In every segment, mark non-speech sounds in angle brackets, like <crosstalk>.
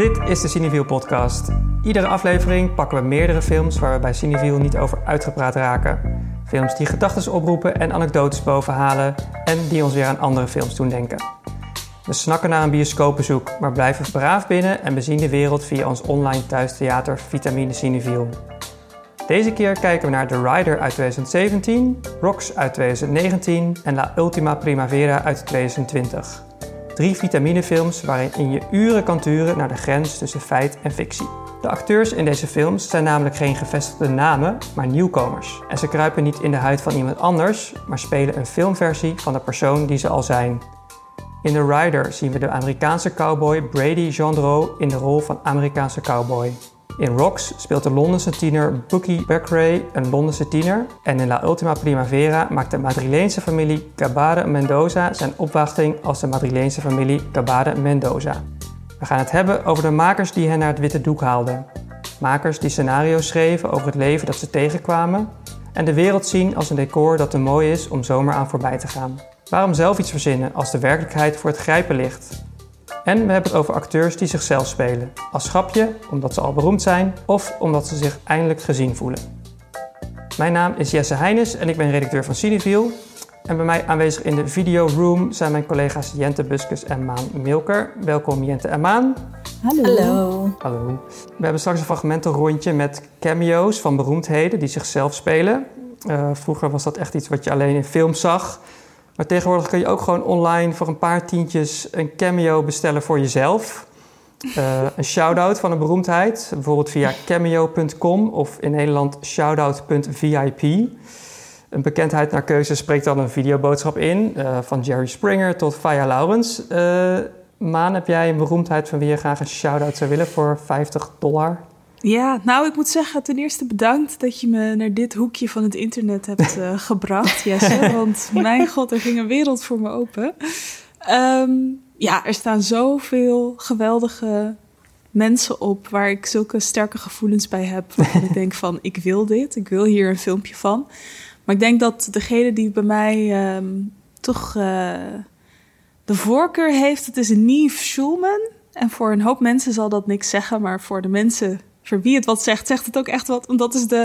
Dit is de Cineviel podcast. Iedere aflevering pakken we meerdere films waar we bij Cineviel niet over uitgepraat raken. Films die gedachten oproepen en anekdotes bovenhalen en die ons weer aan andere films doen denken. We snakken naar een bioscoopbezoek, maar blijven braaf binnen en bezien de wereld via ons online thuistheater Vitamine Cineviel. Deze keer kijken we naar The Rider uit 2017, Rocks uit 2019 en La Ultima Primavera uit 2020. Drie vitaminefilms waarin je uren kan turen naar de grens tussen feit en fictie. De acteurs in deze films zijn namelijk geen gevestigde namen, maar nieuwkomers. En ze kruipen niet in de huid van iemand anders, maar spelen een filmversie van de persoon die ze al zijn. In The Rider zien we de Amerikaanse cowboy Brady Gendreau in de rol van Amerikaanse cowboy. In Rocks speelt de Londense tiener Bookie Beckeray een Londense tiener. En in La Ultima Primavera maakt de Madrileense familie Gabade Mendoza zijn opwachting als de Madrileense familie Gabade Mendoza. We gaan het hebben over de makers die hen naar het witte doek haalden. Makers die scenario's schreven over het leven dat ze tegenkwamen en de wereld zien als een decor dat te mooi is om zomaar aan voorbij te gaan. Waarom zelf iets verzinnen als de werkelijkheid voor het grijpen ligt? En we hebben het over acteurs die zichzelf spelen. Als schapje, omdat ze al beroemd zijn, of omdat ze zich eindelijk gezien voelen. Mijn naam is Jesse Heines en ik ben redacteur van Cineviel. En bij mij aanwezig in de video room zijn mijn collega's Jente Buskus en Maan Milker. Welkom Jente en Maan. Hallo. Hallo. We hebben straks een fragmentenrondje met cameo's van beroemdheden die zichzelf spelen. Uh, vroeger was dat echt iets wat je alleen in films zag. Maar tegenwoordig kun je ook gewoon online voor een paar tientjes een cameo bestellen voor jezelf. Uh, <laughs> een shout-out van een beroemdheid, bijvoorbeeld via cameo.com of in Nederland shoutout.vip. Een bekendheid naar keuze spreekt dan een videoboodschap in, uh, van Jerry Springer tot Faya Laurens. Uh, Maan, heb jij een beroemdheid van wie je graag een shout-out zou willen voor 50 dollar? Ja, nou, ik moet zeggen, ten eerste bedankt dat je me naar dit hoekje van het internet hebt uh, <laughs> gebracht, Jesse. Want mijn god, er ging een wereld voor me open. Um, ja, er staan zoveel geweldige mensen op waar ik zulke sterke gevoelens bij heb. Waarvan ik denk van, ik wil dit, ik wil hier een filmpje van. Maar ik denk dat degene die bij mij um, toch uh, de voorkeur heeft, het is Nieve Schulman. En voor een hoop mensen zal dat niks zeggen, maar voor de mensen voor wie het wat zegt, zegt het ook echt wat. Want dat is de,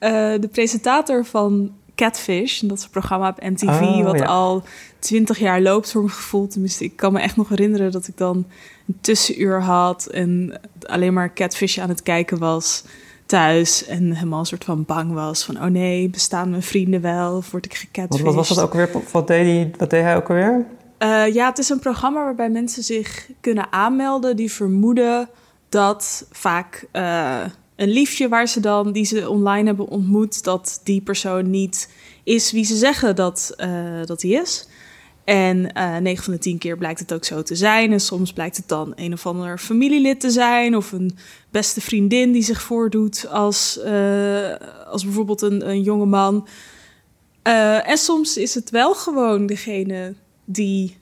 uh, <laughs> de presentator van Catfish. En dat is een programma op MTV, oh, wat ja. al twintig jaar loopt voor mijn gevoel. Tenminste, ik kan me echt nog herinneren dat ik dan een tussenuur had en alleen maar Catfish aan het kijken was thuis en helemaal een soort van bang was van oh nee, bestaan mijn vrienden wel of word ik gecatfished? Wat was dat ook weer? Wat deed hij, wat deed hij ook alweer? Uh, ja, het is een programma waarbij mensen zich kunnen aanmelden die vermoeden dat vaak uh, een liefje waar ze dan, die ze online hebben ontmoet, dat die persoon niet is wie ze zeggen dat, uh, dat hij is. En uh, 9 van de 10 keer blijkt het ook zo te zijn. En soms blijkt het dan een of ander familielid te zijn. Of een beste vriendin die zich voordoet als, als bijvoorbeeld een, een jonge man. En soms is het wel gewoon degene die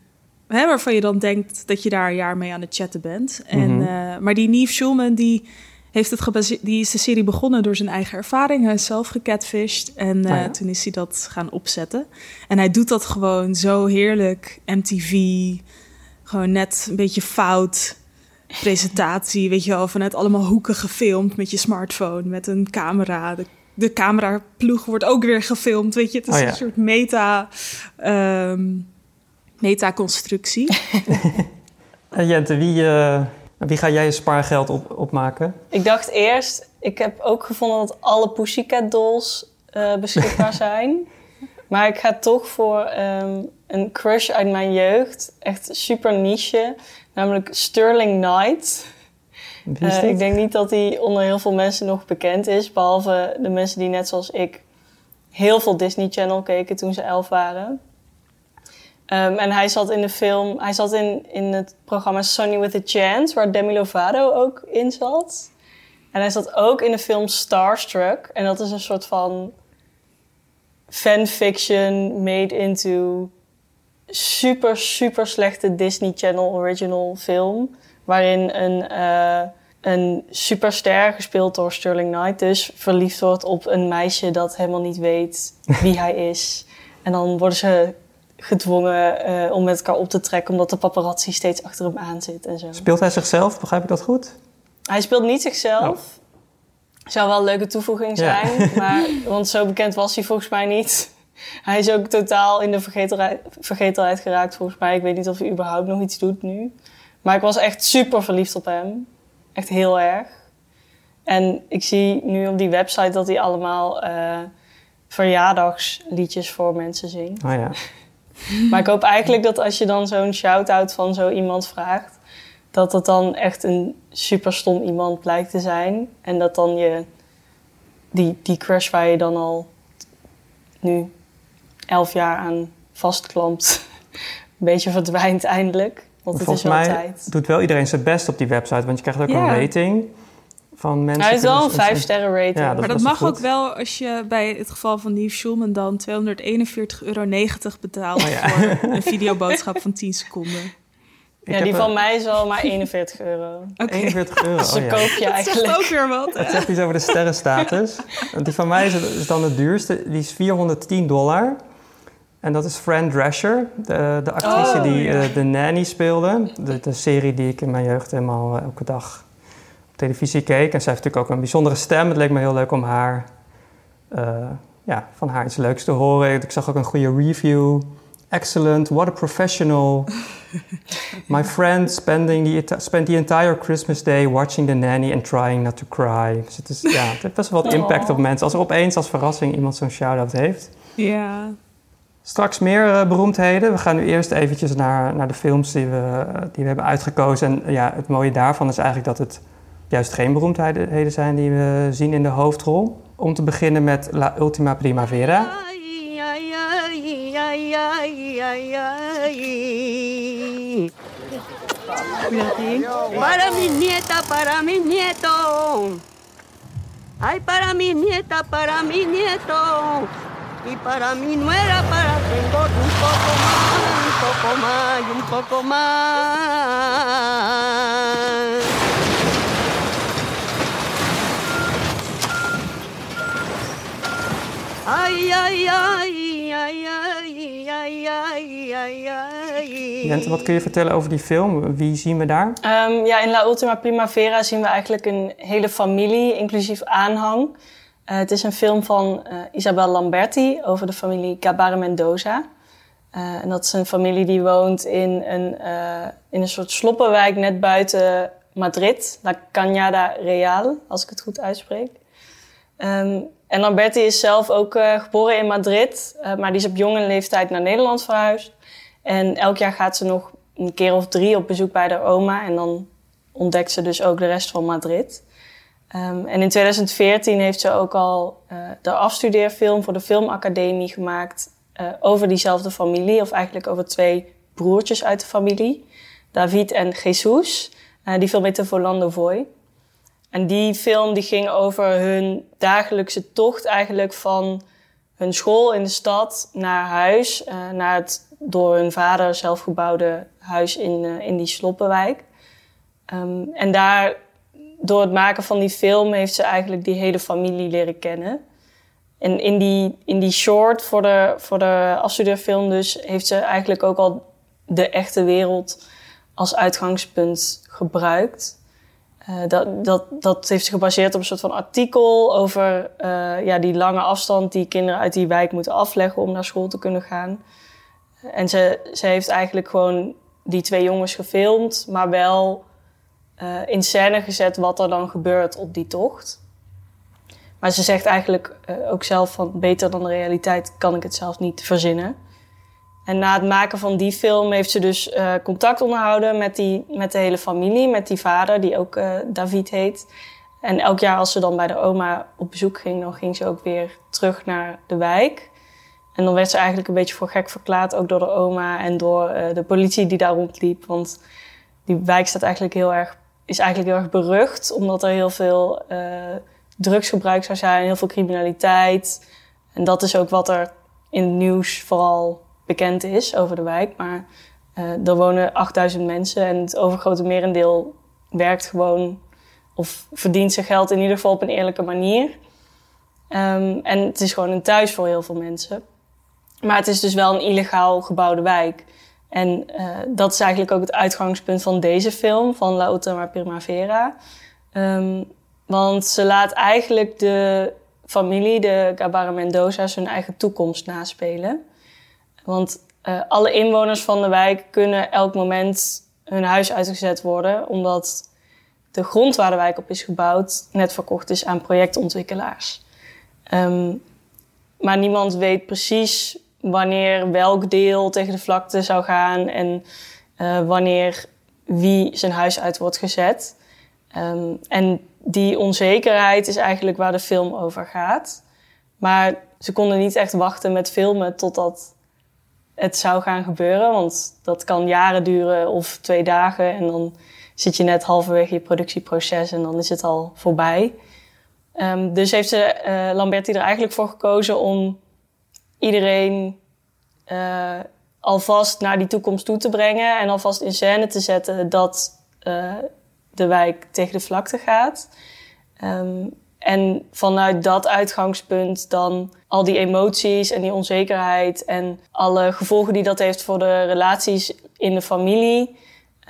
hè, waarvan je dan denkt dat je daar een jaar mee aan het chatten bent. En, mm -hmm. uh, maar die Neve Schulman, die, heeft het die is de serie begonnen door zijn eigen ervaring. Hij is zelf gecatfished en uh, ah, ja. toen is hij dat gaan opzetten. En hij doet dat gewoon zo heerlijk. MTV, gewoon net een beetje fout presentatie, weet je wel, vanuit allemaal hoeken gefilmd met je smartphone, met een camera. De, de cameraploeg wordt ook weer gefilmd, weet je. Het is oh, ja. een soort meta... Um, metaconstructie. <laughs> en Jente, wie, uh, wie ga jij je spaargeld op, opmaken? Ik dacht eerst, ik heb ook gevonden dat alle Pussycat dolls uh, beschikbaar <laughs> zijn. maar ik ga toch voor um, een crush uit mijn jeugd. Echt super niche. Namelijk Sterling Knight. Uh, ik denk niet dat hij onder heel veel mensen nog bekend is. Behalve de mensen die net zoals ik heel veel Disney Channel keken toen ze elf waren. Um, en hij zat in de film, hij zat in, in het programma Sunny with a Chance, waar Demi Lovato ook in zat. En hij zat ook in de film Starstruck. En dat is een soort van fanfiction made into super, super slechte Disney Channel original film. Waarin een, uh, een superster, gespeeld door Sterling Knight, dus verliefd wordt op een meisje dat helemaal niet weet wie hij is. En dan worden ze gedwongen eh, om met elkaar op te trekken, omdat de paparazzi steeds achter hem aan zit en zo. Speelt hij zichzelf? Begrijp ik dat goed? Hij speelt niet zichzelf. Oh. Zou wel een leuke toevoeging Ja. zijn, maar, want zo bekend was hij volgens mij niet. Hij is ook totaal in de vergetelheid, vergetelheid geraakt volgens mij. Ik weet niet of hij überhaupt nog iets doet nu. Maar ik was echt super verliefd op hem. Echt heel erg. En ik zie nu op die website dat hij allemaal eh, verjaardagsliedjes voor mensen zingt. Oh ja. <laughs> Maar ik hoop eigenlijk dat als je dan zo'n shout-out van zo iemand vraagt, dat het dan echt een super stom iemand blijkt te zijn. En dat dan je die, die crush waar je dan al nu elf jaar aan vastklampt, <laughs> een beetje verdwijnt eindelijk. Want het Volgens is wel mij tijd. doet wel iedereen zijn best op die website, want je krijgt ook Ja. een rating van mensen. Hij heeft wel een 5 sterren rating. Ja, dat maar is dat mag goed. ook wel als je bij het geval van Nief Schulman dan 241,90 euro betaalt Oh ja. voor <laughs> een videoboodschap van 10 seconden. Ik ja, die een- van mij is al maar 41 euro. Oké, <laughs> 41 euro. Dus dan oh ja. koop je dat zegt eigenlijk. ook weer wat. Het zegt iets over de sterrenstatus. <laughs> Want die van mij is, is dan de duurste. Die is 410 dollar. En dat is Fran Drescher, de, de actrice Oh, die ja. eh, de Nanny speelde. De, de serie die ik in mijn jeugd helemaal eh, elke dag televisie keek. En zij heeft natuurlijk ook een bijzondere stem. Het leek me heel leuk om haar, eh, ja, van haar iets leuks te horen. Ik zag ook een goede review. Excellent, what a professional. <laughs> My friend spending the, spent the entire Christmas day watching the nanny and trying not to cry. Dus het, is, ja, het heeft best wel wat impact Oh. op mensen. Als er opeens als verrassing iemand zo'n shout-out heeft. Ja. Straks meer eh, beroemdheden. We gaan nu eerst eventjes naar, naar de films die we, die we hebben uitgekozen. En ja, het mooie daarvan is eigenlijk dat het juist geen beroemdheden zijn die we zien in de hoofdrol. Om te beginnen met La Ultima Primavera. Para mis nietas, para mis nietos. Ay, para mis nietas, para mis nietos. Y para mi nuera, para tengo un poco más, un poco más un poco más. Ay, ay, ay, ay, ay, ay, ay. Jente, wat kun je vertellen over die film? Wie zien we daar? Ehm, ja, in La Ultima Primavera zien we eigenlijk een hele familie, inclusief aanhang. Eh, het is een film van eh, Isabel Lamberti over de familie Gabare Mendoza. Eh, en dat is een familie die woont in een, eh, in een soort sloppenwijk net buiten Madrid. La Cañada Real, als ik het goed uitspreek. Ehm, en Lamberti is zelf ook eh, geboren in Madrid, eh, maar die is op jonge leeftijd naar Nederland verhuisd. En elk jaar gaat ze nog een keer of drie op bezoek bij haar oma. En dan ontdekt ze dus ook de rest van Madrid. Ehm, en in 2014 heeft ze ook al eh, de afstudeerfilm voor de Filmacademie gemaakt over diezelfde familie. Of eigenlijk over twee broertjes uit de familie. David en Jesus. Die film heette Volando Voy. En die film die ging over hun dagelijkse tocht eigenlijk van hun school in de stad naar huis. eh, naar het door hun vader zelf gebouwde huis in, eh, in die Sloppenwijk. Ehm, en daar, door het maken van die film, heeft ze eigenlijk die hele familie leren kennen. En in die, in die short voor de, voor de afstudeerfilm dus, heeft ze eigenlijk ook al de echte wereld als uitgangspunt gebruikt. Eh, dat, dat, dat heeft ze gebaseerd op een soort van artikel over eh, ja, die lange afstand die kinderen uit die wijk moeten afleggen om naar school te kunnen gaan. En ze, ze heeft eigenlijk gewoon die twee jongens gefilmd, maar wel eh, in scène gezet wat er dan gebeurt op die tocht. Maar ze zegt eigenlijk ook zelf van beter dan de realiteit kan ik het zelf niet verzinnen. En na het maken van die film heeft ze dus eh, contact onderhouden met, die, met de hele familie, met die vader die ook eh, David heet. En elk jaar als ze dan bij de oma op bezoek ging, dan ging ze ook weer terug naar de wijk. En dan werd ze eigenlijk een beetje voor gek verklaard, ook door de oma en door eh, de politie die daar rondliep. Want die wijk staat eigenlijk heel erg, is eigenlijk heel erg berucht, omdat er heel veel drugsgebruik zou zijn, heel veel criminaliteit. En dat is ook wat er in het nieuws vooral bekend is over de wijk. Maar eh, er wonen 8000 mensen en het overgrote merendeel werkt gewoon of verdient zijn geld in ieder geval op een eerlijke manier. Ehm, en het is gewoon een thuis voor heel veel mensen. Maar het is dus wel een illegaal gebouwde wijk. En uh, dat is eigenlijk ook het uitgangspunt van deze film, van La Ultima Primavera. Um, want ze laat eigenlijk de familie, de Gabara Mendoza's, hun eigen toekomst naspelen. Want uh, alle inwoners van de wijk kunnen elk moment hun huis uitgezet worden, omdat de grond waar de wijk op is gebouwd net verkocht is aan projectontwikkelaars. Um, maar niemand weet precies wanneer welk deel tegen de vlakte zou gaan en uh, wanneer wie zijn huis uit wordt gezet. Um, en die onzekerheid is eigenlijk waar de film over gaat. Maar ze konden niet echt wachten met filmen totdat het zou gaan gebeuren. Want dat kan jaren duren of twee dagen. En dan zit je net halverwege je productieproces en dan is het al voorbij. Um, dus heeft ze, uh, Lamberti er eigenlijk voor gekozen om iedereen uh, alvast naar die toekomst toe te brengen. En alvast in scène te zetten dat de wijk tegen de vlakte gaat. Um, en vanuit dat uitgangspunt dan al die emoties en die onzekerheid en alle gevolgen die dat heeft voor de relaties in de familie,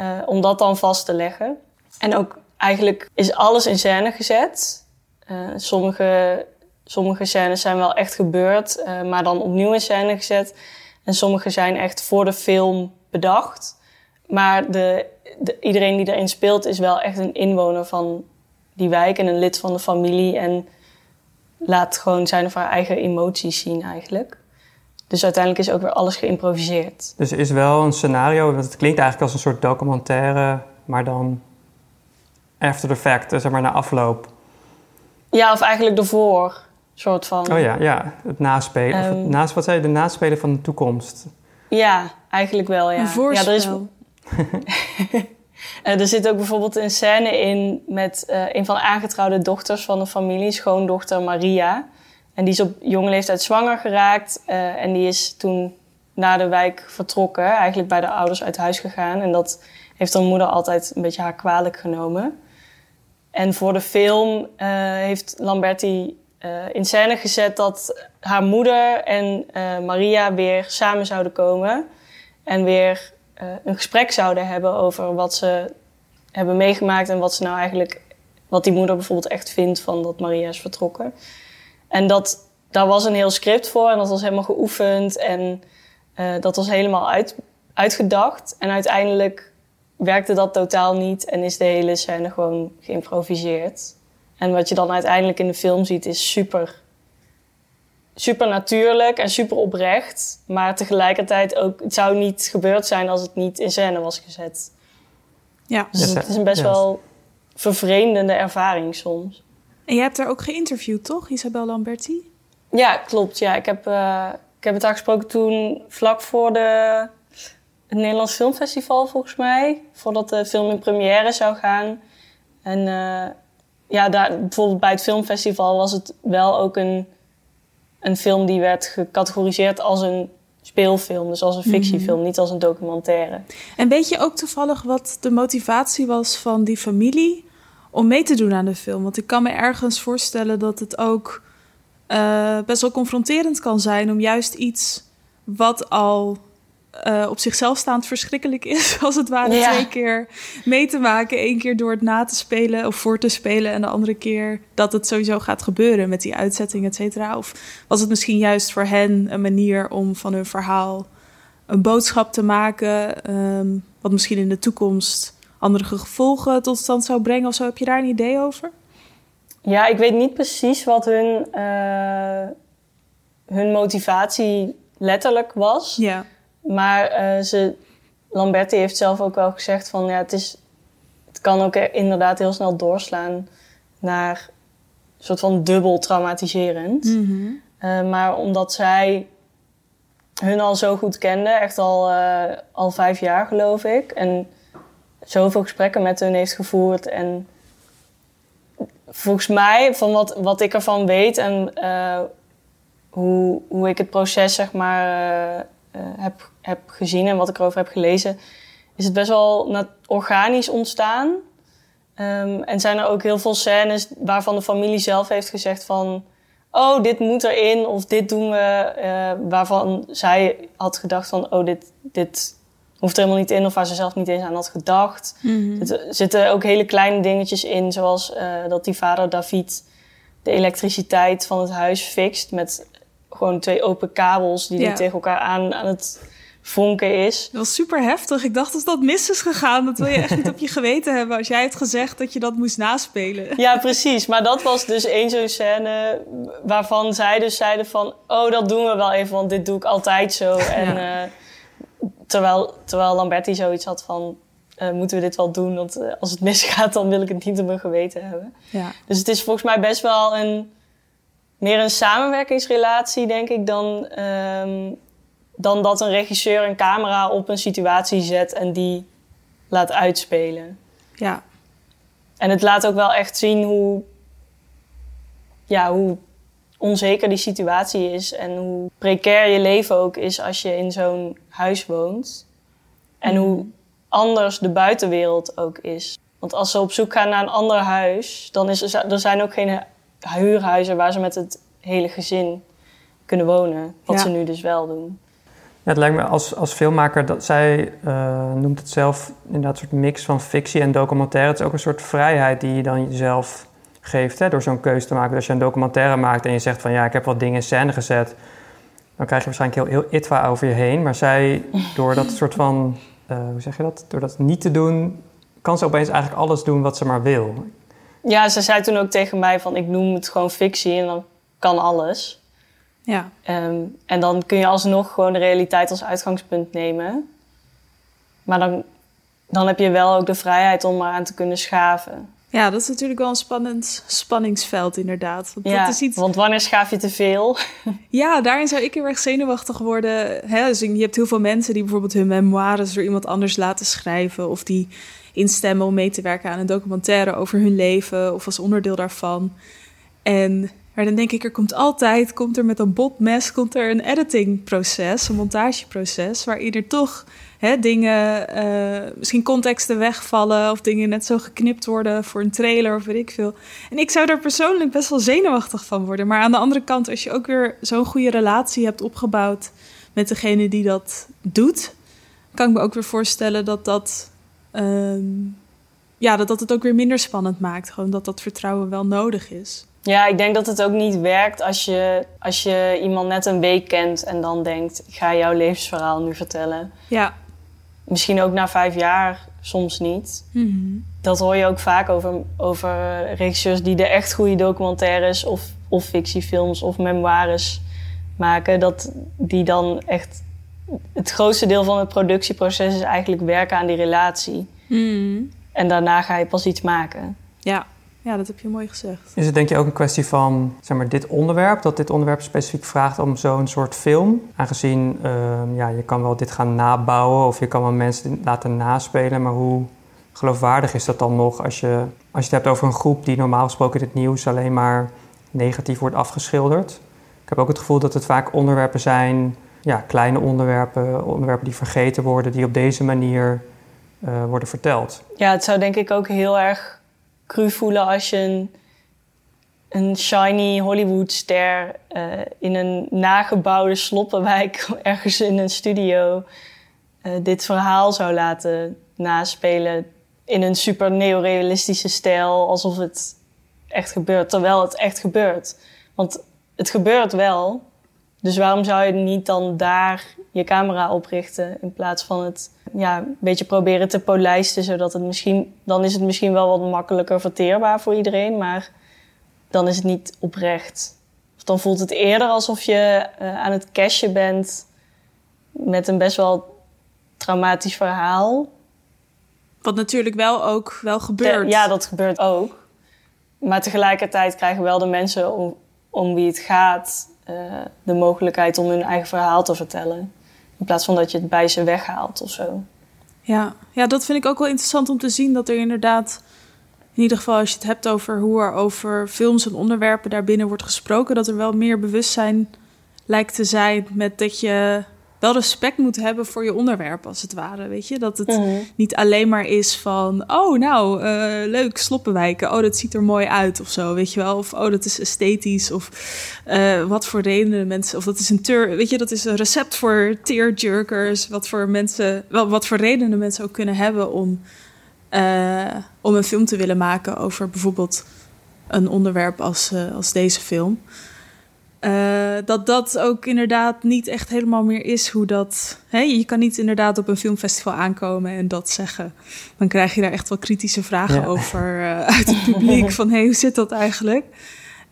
uh, om dat dan vast te leggen. En ook eigenlijk is alles in scène gezet. Uh, sommige, sommige scènes zijn wel echt gebeurd, uh, maar dan opnieuw in scène gezet. En sommige zijn echt voor de film bedacht. Maar de, de, iedereen die erin speelt is wel echt een inwoner van die wijk en een lid van de familie. En laat gewoon zijn of haar eigen emoties zien eigenlijk. Dus uiteindelijk is ook weer alles geïmproviseerd. Dus er is wel een scenario, het klinkt eigenlijk als een soort documentaire, maar dan after the fact, zeg maar na afloop. Ja, of eigenlijk ervoor, soort van. Oh ja, ja. het naspelen. Um, het naast, wat zei je, de naspelen van de toekomst. Ja, eigenlijk wel, ja. Een voorspel. Ja, er is... <laughs> Uh, er zit ook bijvoorbeeld een scène in met uh, een van de aangetrouwde dochters van de familie, schoondochter Maria. En die is op jonge leeftijd zwanger geraakt uh, en die is toen naar de wijk vertrokken, eigenlijk bij de ouders uit huis gegaan. En dat heeft haar moeder altijd een beetje haar kwalijk genomen. En voor de film heeft Lamberti in scène gezet dat haar moeder en Maria weer samen zouden komen en weer uh, een gesprek zouden hebben over wat ze hebben meegemaakt en wat ze nou eigenlijk, wat die moeder bijvoorbeeld echt vindt van dat Maria is vertrokken. En dat, daar was een heel script voor en dat was helemaal geoefend en uh, dat was helemaal uit, uitgedacht. En uiteindelijk werkte dat totaal niet en is de hele scène gewoon geïmproviseerd. En wat je dan uiteindelijk in de film ziet is super super natuurlijk en super oprecht. Maar tegelijkertijd ook, het zou niet gebeurd zijn als het niet in scène was gezet. Ja. Dus het is een best wel vervreemdende ervaring soms. En jij hebt haar ook geïnterviewd, toch, Isabel Lamberti? Ja, klopt. Ja, ik, heb, uh, ik heb het haar gesproken toen vlak voor de, het Nederlands Filmfestival, volgens mij. Voordat de film in première zou gaan. En uh, ja, daar, bijvoorbeeld bij het filmfestival was het wel ook een een film die werd gecategoriseerd als een speelfilm, dus als een fictiefilm, mm. niet als een documentaire. En weet je ook toevallig wat de motivatie was van die familie om mee te doen aan de film? Want ik kan me ergens voorstellen dat het ook uh, best wel confronterend kan zijn om juist iets wat al uh, op zichzelf staand verschrikkelijk is, <laughs> als het ware, ja. twee keer mee te maken. Eén keer door het na te spelen of voor te spelen, en de andere keer dat het sowieso gaat gebeuren met die uitzetting, et cetera. Of was het misschien juist voor hen een manier om van hun verhaal een boodschap te maken, um, wat misschien in de toekomst andere gevolgen tot stand zou brengen of zo? Heb je daar een idee over? Ja, ik weet niet precies wat hun, uh, hun motivatie letterlijk was. Ja. Maar uh, ze, Lamberti heeft zelf ook wel gezegd van ja, het, is, het kan ook inderdaad heel snel doorslaan naar een soort van dubbel traumatiserend. Mm -hmm. uh, maar omdat zij hun al zo goed kende, echt al, uh, al vijf jaar geloof ik, en zoveel gesprekken met hun heeft gevoerd en volgens mij, van wat, wat ik ervan weet en hoe, hoe ik het proces zeg maar heb, heb gezien en wat ik erover heb gelezen, is het best wel organisch ontstaan. Um, en zijn er ook heel veel scènes waarvan de familie zelf heeft gezegd van... oh, dit moet erin of dit doen we. eh, waarvan zij had gedacht van, oh, dit, dit hoeft er helemaal niet in. Of waar ze zelf niet eens aan had gedacht. Er zitten ook hele kleine dingetjes in, zoals eh, dat die vader David de elektriciteit van het huis fixt met gewoon twee open kabels die Ja. die tegen elkaar aan, aan het vonken is. Dat was super heftig. Ik dacht als dat mis is gegaan, dat wil je echt niet op je geweten hebben. Als jij had gezegd dat je dat moest naspelen. Ja, precies. Maar dat was dus één zo'n scène waarvan zij dus zeiden van... oh, dat doen we wel even, want dit doe ik altijd zo. En Ja. eh, terwijl, terwijl Lamberti zoiets had van... eh, moeten we dit wel doen? Want eh, als het misgaat, dan wil ik het niet op mijn geweten hebben. Ja. Dus het is volgens mij best wel een... meer een samenwerkingsrelatie, denk ik, dan... ehm, dan dat een regisseur een camera op een situatie zet en die laat uitspelen. ja. En het laat ook wel echt zien hoe, ja, hoe onzeker die situatie is en hoe precair je leven ook is als je in zo'n huis woont. En hoe anders de buitenwereld ook is. Want als ze op zoek gaan naar een ander huis, dan is er, er zijn ook geen huurhuizen waar ze met het hele gezin kunnen wonen. Wat Ja. ze nu dus wel doen. Ja, het lijkt me als, als filmmaker, dat zij eh, noemt het zelf inderdaad een soort mix van fictie en documentaire. Het is ook een soort vrijheid die je dan jezelf geeft hè, door zo'n keuze te maken. Dus als je een documentaire maakt en je zegt van ja, ik heb wat dingen in scène gezet, dan krijg je waarschijnlijk heel, heel itwa over je heen. Maar zij, door dat soort van, eh, hoe zeg je dat, door dat niet te doen, kan ze opeens eigenlijk alles doen wat ze maar wil. Ja, ze zei toen ook tegen mij van ik noem het gewoon fictie en dan kan alles. Ja. Ehm, en dan kun je alsnog gewoon de realiteit als uitgangspunt nemen. Maar dan, dan heb je wel ook de vrijheid om eraan te kunnen schaven. ja, dat is natuurlijk wel een spannend spanningsveld inderdaad. Want Ja, dat is iets... Want wanneer schaaf je te veel? <laughs> Ja, daarin zou ik heel erg zenuwachtig worden. Hè? Dus je hebt heel veel mensen die bijvoorbeeld hun memoires door iemand anders laten schrijven. Of die instemmen om mee te werken aan een documentaire over hun leven. Of als onderdeel daarvan. En maar dan denk ik, er komt altijd, komt er met een botmes, komt er een editingproces, een montageproces. Waarin er toch hè, dingen, eh, misschien contexten wegvallen. Of dingen net zo geknipt worden voor een trailer of weet ik veel. En ik zou daar persoonlijk best wel zenuwachtig van worden. Maar aan de andere kant, als je ook weer zo'n goede relatie hebt opgebouwd met degene die dat doet, kan ik me ook weer voorstellen dat dat, ehm, ja, dat, dat het ook weer minder spannend maakt. Gewoon dat dat vertrouwen wel nodig is. Ja, ik denk dat het ook niet werkt als je, als je iemand net een week kent en dan denkt: ik ga jouw levensverhaal nu vertellen. Ja. Misschien ook na vijf jaar, soms niet. Dat hoor je ook vaak over, over regisseurs die de echt goede documentaires of, of fictiefilms of memoires maken. Dat die dan echt. Het grootste deel van het productieproces is eigenlijk werken aan die relatie. En daarna ga je pas iets maken. Ja. ja, dat heb je mooi gezegd. Is het denk je ook een kwestie van zeg maar, dit onderwerp, dat dit onderwerp specifiek vraagt om zo'n soort film? Aangezien ehm, ja, je kan wel dit gaan nabouwen of je kan wel mensen laten naspelen, maar hoe geloofwaardig is dat dan nog als je, als je het hebt over een groep die normaal gesproken in het nieuws alleen maar negatief wordt afgeschilderd? Ik heb ook het gevoel dat het vaak onderwerpen zijn, ja, kleine onderwerpen, onderwerpen die vergeten worden, die op deze manier eh, worden verteld. Ja, het zou denk ik ook heel erg cru voelen als je een, een shiny Hollywoodster eh in een nagebouwde sloppenwijk <laughs> ergens in een studio eh, dit verhaal zou laten naspelen in een super neorealistische stijl, alsof het echt gebeurt, terwijl het echt gebeurt. Want het gebeurt wel, dus waarom zou je niet dan daar je camera op richten in plaats van het ja, een beetje proberen te polijsten, zodat het misschien, dan is het misschien wel wat makkelijker verteerbaar voor iedereen, maar dan is het niet oprecht. Of dan voelt het eerder alsof je eh, aan het cashen bent met een best wel traumatisch verhaal. Wat natuurlijk wel ook wel gebeurt. Ja, dat gebeurt ook. Maar tegelijkertijd krijgen wel de mensen om, om wie het gaat de mogelijkheid om hun eigen verhaal te vertellen. In plaats van dat je het bij ze weghaalt of zo. Ja. ja, dat vind ik ook wel interessant om te zien. Dat er inderdaad, in ieder geval als je het hebt over hoe er over films en onderwerpen daarbinnen wordt gesproken, dat er wel meer bewustzijn lijkt te zijn met dat je wel respect moet hebben voor je onderwerp, als het ware. Weet je, dat het Mhm. niet alleen maar is van, oh nou, eh, leuk, sloppenwijken. Oh, dat ziet er mooi uit of zo, weet je wel. Of oh, dat is esthetisch. Of eh, wat voor redenen mensen, of dat is een weet je, dat is een recept voor tearjerkers. Wat voor mensen, wel, wat voor redenen mensen ook kunnen hebben om, eh, om een film te willen maken over bijvoorbeeld een onderwerp als, als deze film. Eh, dat dat ook inderdaad niet echt helemaal meer is hoe dat. Hè? Je kan niet inderdaad op een filmfestival aankomen en dat zeggen. Dan krijg je daar echt wel kritische vragen Ja. over eh, uit het publiek. <laughs> van hé, hoe zit dat eigenlijk?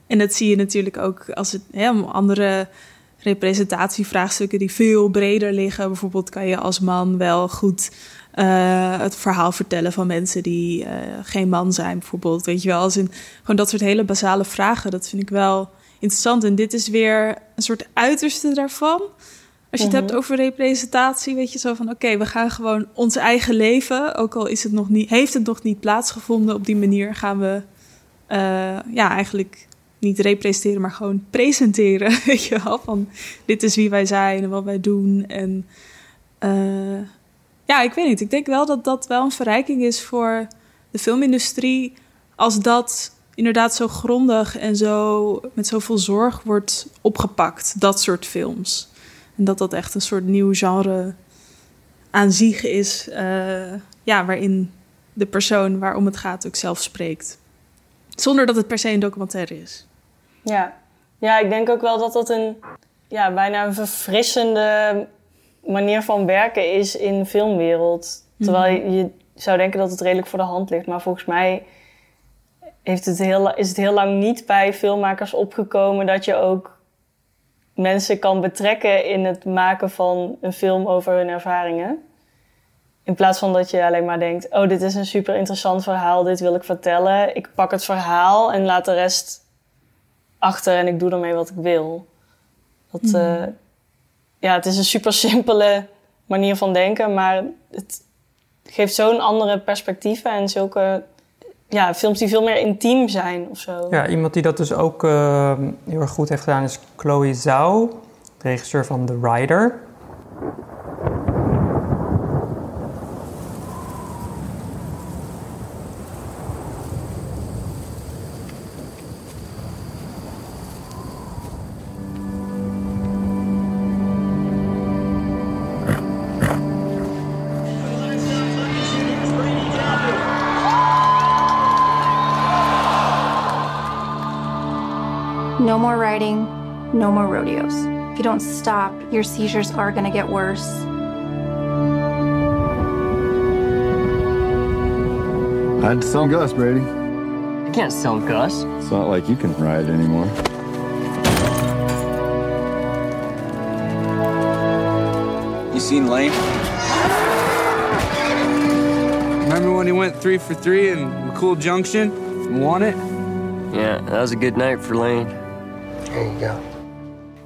En dat zie je natuurlijk ook als het hè, om andere representatievraagstukken die veel breder liggen. Bijvoorbeeld kan je als man wel goed eh, het verhaal vertellen van mensen die geen man zijn, bijvoorbeeld. Weet je wel, als in gewoon dat soort hele basale vragen. Dat vind ik wel interessant. En dit is weer een soort uiterste daarvan. Als je het Mhm. hebt over representatie, weet je zo van: oké, we gaan gewoon ons eigen leven, ook al is het nog niet, heeft het nog niet plaatsgevonden op die manier, gaan we eh, ja, eigenlijk niet representeren, maar gewoon presenteren. <laughs> Weet je wel, van dit is wie wij zijn en wat wij doen. En eh, ja, ik weet niet. Ik denk wel dat dat wel een verrijking is voor de filmindustrie. Als dat inderdaad zo grondig en zo met zoveel zorg wordt opgepakt, dat soort films. En dat dat echt een soort nieuw genre aan zich is, eh, ja, waarin de persoon waarom het gaat ook zelf spreekt. Zonder dat het per se een documentaire is. Ja. ja, ik denk ook wel dat dat een ja, bijna een verfrissende manier van werken is in de filmwereld. Terwijl je, je zou denken dat het redelijk voor de hand ligt. Maar volgens mij heeft het heel, is het heel lang niet bij filmmakers opgekomen dat je ook mensen kan betrekken in het maken van een film over hun ervaringen. In plaats van dat je alleen maar denkt: oh, dit is een super interessant verhaal, dit wil ik vertellen. Ik pak het verhaal en laat de rest achter en ik doe ermee wat ik wil. Dat, eh, ja, het is een super simpele manier van denken, maar het geeft zo'n andere perspectieven en zulke ja, films die veel meer intiem zijn of zo. Ja, iemand die dat dus ook eh, heel erg goed heeft gedaan is Chloe Zhao, regisseur van The Rider. No more riding, no more rodeos. If you don't stop, your seizures are going to get worse. I'd sell Gus, Brady. You can't sell Gus. It's not like you can ride anymore. You seen Lane? Remember when he went three for three in McCool Junction and won it? Yeah, that was a good night for Lane.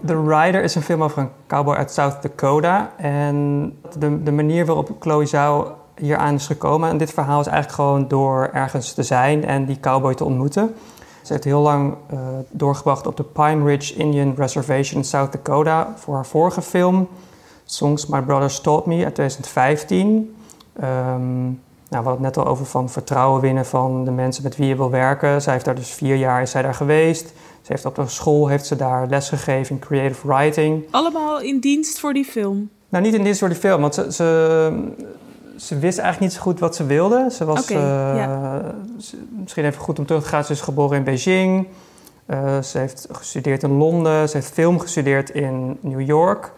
The Rider is een film over een cowboy uit South Dakota. En de, de manier waarop Chloe Zhao hier aan is gekomen... en dit verhaal is eigenlijk gewoon door ergens te zijn en die cowboy te ontmoeten. Ze heeft heel lang eh, doorgebracht op de Pine Ridge Indian Reservation in South Dakota... voor haar vorige film, Songs My Brothers Taught Me uit 2015... Ehm, nou, we hadden het net al over van vertrouwen winnen van de mensen met wie je wil werken. Zij heeft daar dus vier jaar is zij daar geweest. Ze heeft op de school heeft ze daar les gegeven in creative writing. Allemaal in dienst voor die film. Nou, niet in dit soort film, want ze, ze, ze wist eigenlijk niet zo goed wat ze wilde. Ze was eh, ja. ze- misschien even goed om terug te gaan. Ze is geboren in Beijing. Eh, ze heeft gestudeerd in Londen. Ze heeft film gestudeerd in New York.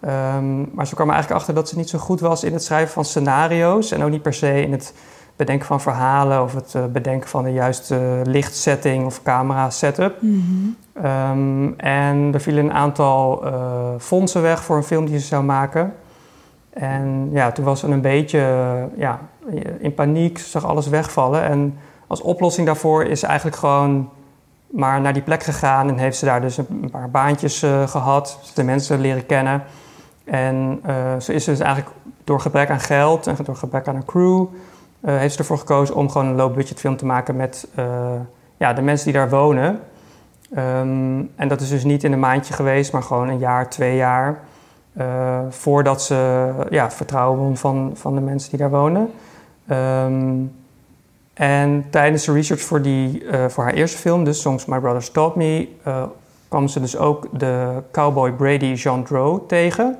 Ehm, maar ze kwam er eigenlijk achter dat ze niet zo goed was in het schrijven van scenario's. En ook niet per se in het bedenken van verhalen of het eh, bedenken van de juiste lichtsetting of camera setup. Ehm, en er vielen een aantal eh, fondsen weg voor een film die ze zou maken. En ja, toen was ze een beetje eh, ja, in paniek, ze zag alles wegvallen. En als oplossing daarvoor is ze eigenlijk gewoon maar naar die plek gegaan en heeft ze daar dus een paar baantjes eh, gehad, de mensen leren kennen. En eh, ze is dus eigenlijk door gebrek aan geld en door gebrek aan een crew, eh, heeft ze ervoor gekozen om gewoon een low-budget film te maken met eh, ja, de mensen die daar wonen. Ehm, en dat is dus niet in een maandje geweest, maar gewoon een jaar, twee jaar. eh, voordat ze ja, vertrouwen won van, van de mensen die daar wonen. Ehm, en tijdens de research voor, die, voor haar eerste film, dus Songs My Brothers Taught Me, kwam ze dus ook de cowboy Brady Jean Drow tegen.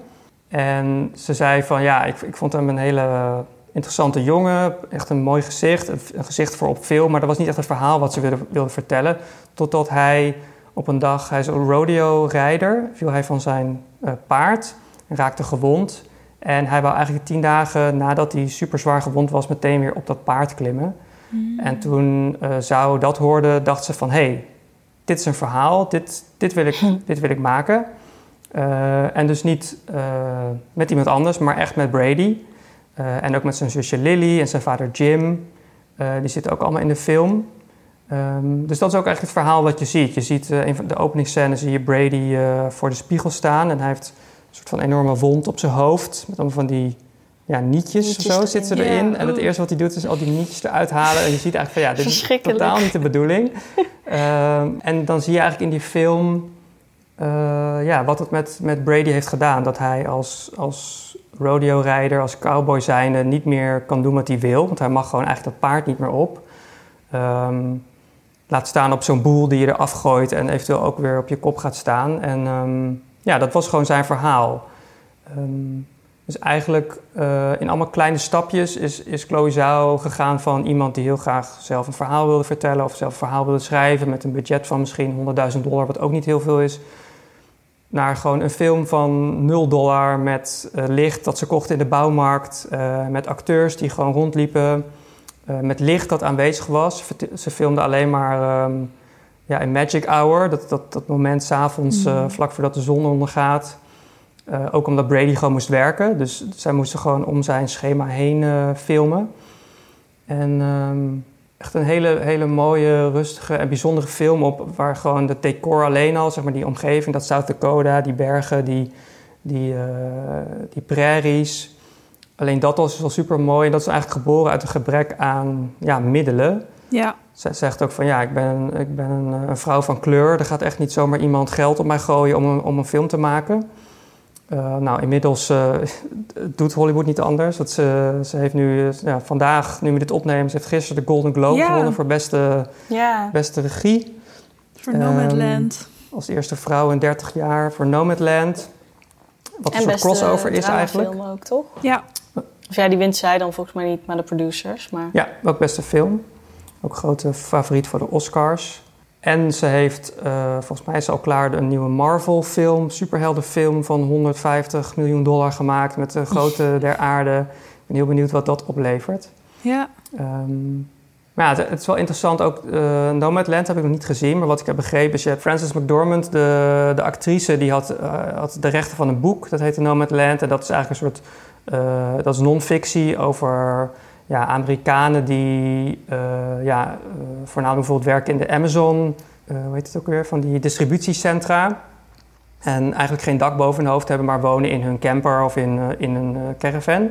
En ze zei van ja, ik, ik vond hem een hele interessante jongen, echt een mooi gezicht, een, gezicht voor op film, maar dat was niet echt het verhaal wat ze wilde, wilde vertellen. Totdat hij op een dag, hij is een rodeo-rijder, viel hij van zijn uh, paard en raakte gewond. En hij wou eigenlijk tien dagen nadat hij super zwaar gewond was, meteen weer op dat paard klimmen. Mm. En toen uh, Zou dat hoorde, dacht ze van... hé, hey, dit is een verhaal, dit, dit, wil, ik, <laughs> dit wil ik maken. Uh, en dus niet met iemand anders, maar echt met Brady. En ook met zijn zusje Lily en zijn vader Jim. die zitten ook allemaal in de film. Um, dus dat is ook eigenlijk het verhaal wat je ziet. Je ziet in de openingsscène zie je Brady voor de spiegel staan... en hij heeft een soort van enorme wond op zijn hoofd... met allemaal van die ja, nietjes, of zo zitten ze erin. Ja. En het eerste wat hij doet is al die nietjes eruit halen. En je ziet eigenlijk van ja, dit is totaal niet de bedoeling. uh, <laughs> en dan zie je eigenlijk in die film ja, wat het met, met Brady heeft gedaan. Dat hij als, als rodeo-rijder, als cowboy zijnde niet meer kan doen wat hij wil. Want hij mag gewoon eigenlijk dat paard niet meer op. Um, laat staan op zo'n boel die je eraf gooit en eventueel ook weer op je kop gaat staan. En um, ja, dat was gewoon zijn verhaal. Um, dus eigenlijk uh, in allemaal kleine stapjes is, is Chloe Zhao gegaan van iemand die heel graag zelf een verhaal wilde vertellen of zelf een verhaal wilde schrijven met een budget van misschien 100.000 dollar, wat ook niet heel veel is, naar gewoon een film van 0 dollar met uh, licht dat ze kochten in de bouwmarkt, uh, met acteurs die gewoon rondliepen, met licht dat aanwezig was. Ze filmden alleen maar um, ja, in magic hour, dat, dat, dat moment s'avonds mm. vlak voordat de zon ondergaat. Ook omdat Brady gewoon moest werken. Dus zij moesten gewoon om zijn schema heen filmen. En um, echt een hele, hele mooie, rustige en bijzondere film op... waar gewoon de decor alleen al, zeg maar die omgeving... dat South Dakota, die bergen, die, die, uh, die prairies... Alleen dat was wel super mooi. En dat is eigenlijk geboren uit een gebrek aan ja, middelen. Ja. Zij zegt ook van ja, ik ben, ik ben een, een vrouw van kleur. Er gaat echt niet zomaar iemand geld op mij gooien om een, om een film te maken... Uh, nou, inmiddels uh, <laughs> doet Hollywood niet anders. Dat ze, ze heeft nu, ja, vandaag, nu we dit opnemen, ze heeft gisteren de Golden Globe yeah. gewonnen voor beste, yeah. beste regie. Voor um, Nomadland. Als eerste vrouw in 30 jaar voor Nomadland. Wat en een soort crossover is eigenlijk. film ook, toch? Ja. Of ja, die wint zij dan volgens mij niet, maar de producers. Maar... Ja, ook beste film. Ook grote favoriet voor de Oscars. En ze heeft, uh, volgens mij is ze al klaar, een nieuwe Marvel-film, superheldenfilm van 150 miljoen dollar gemaakt met de grote der aarde. Ik ben heel benieuwd wat dat oplevert. Ja. Um, maar ja, het, het, is wel interessant ook. Uh, Nomadland heb ik nog niet gezien, maar wat ik heb begrepen is, je hebt Frances McDormand, de, de actrice, die had, uh, had de rechten van een boek, dat heette Nomadland. En dat is eigenlijk een soort, uh, dat is non-fictie over ja, Amerikanen die uh, ja, uh, voornamelijk bijvoorbeeld werken in de Amazon, uh, hoe heet het ook weer, van die distributiecentra. En eigenlijk geen dak boven hun hoofd hebben, maar wonen in hun camper of in, in een caravan.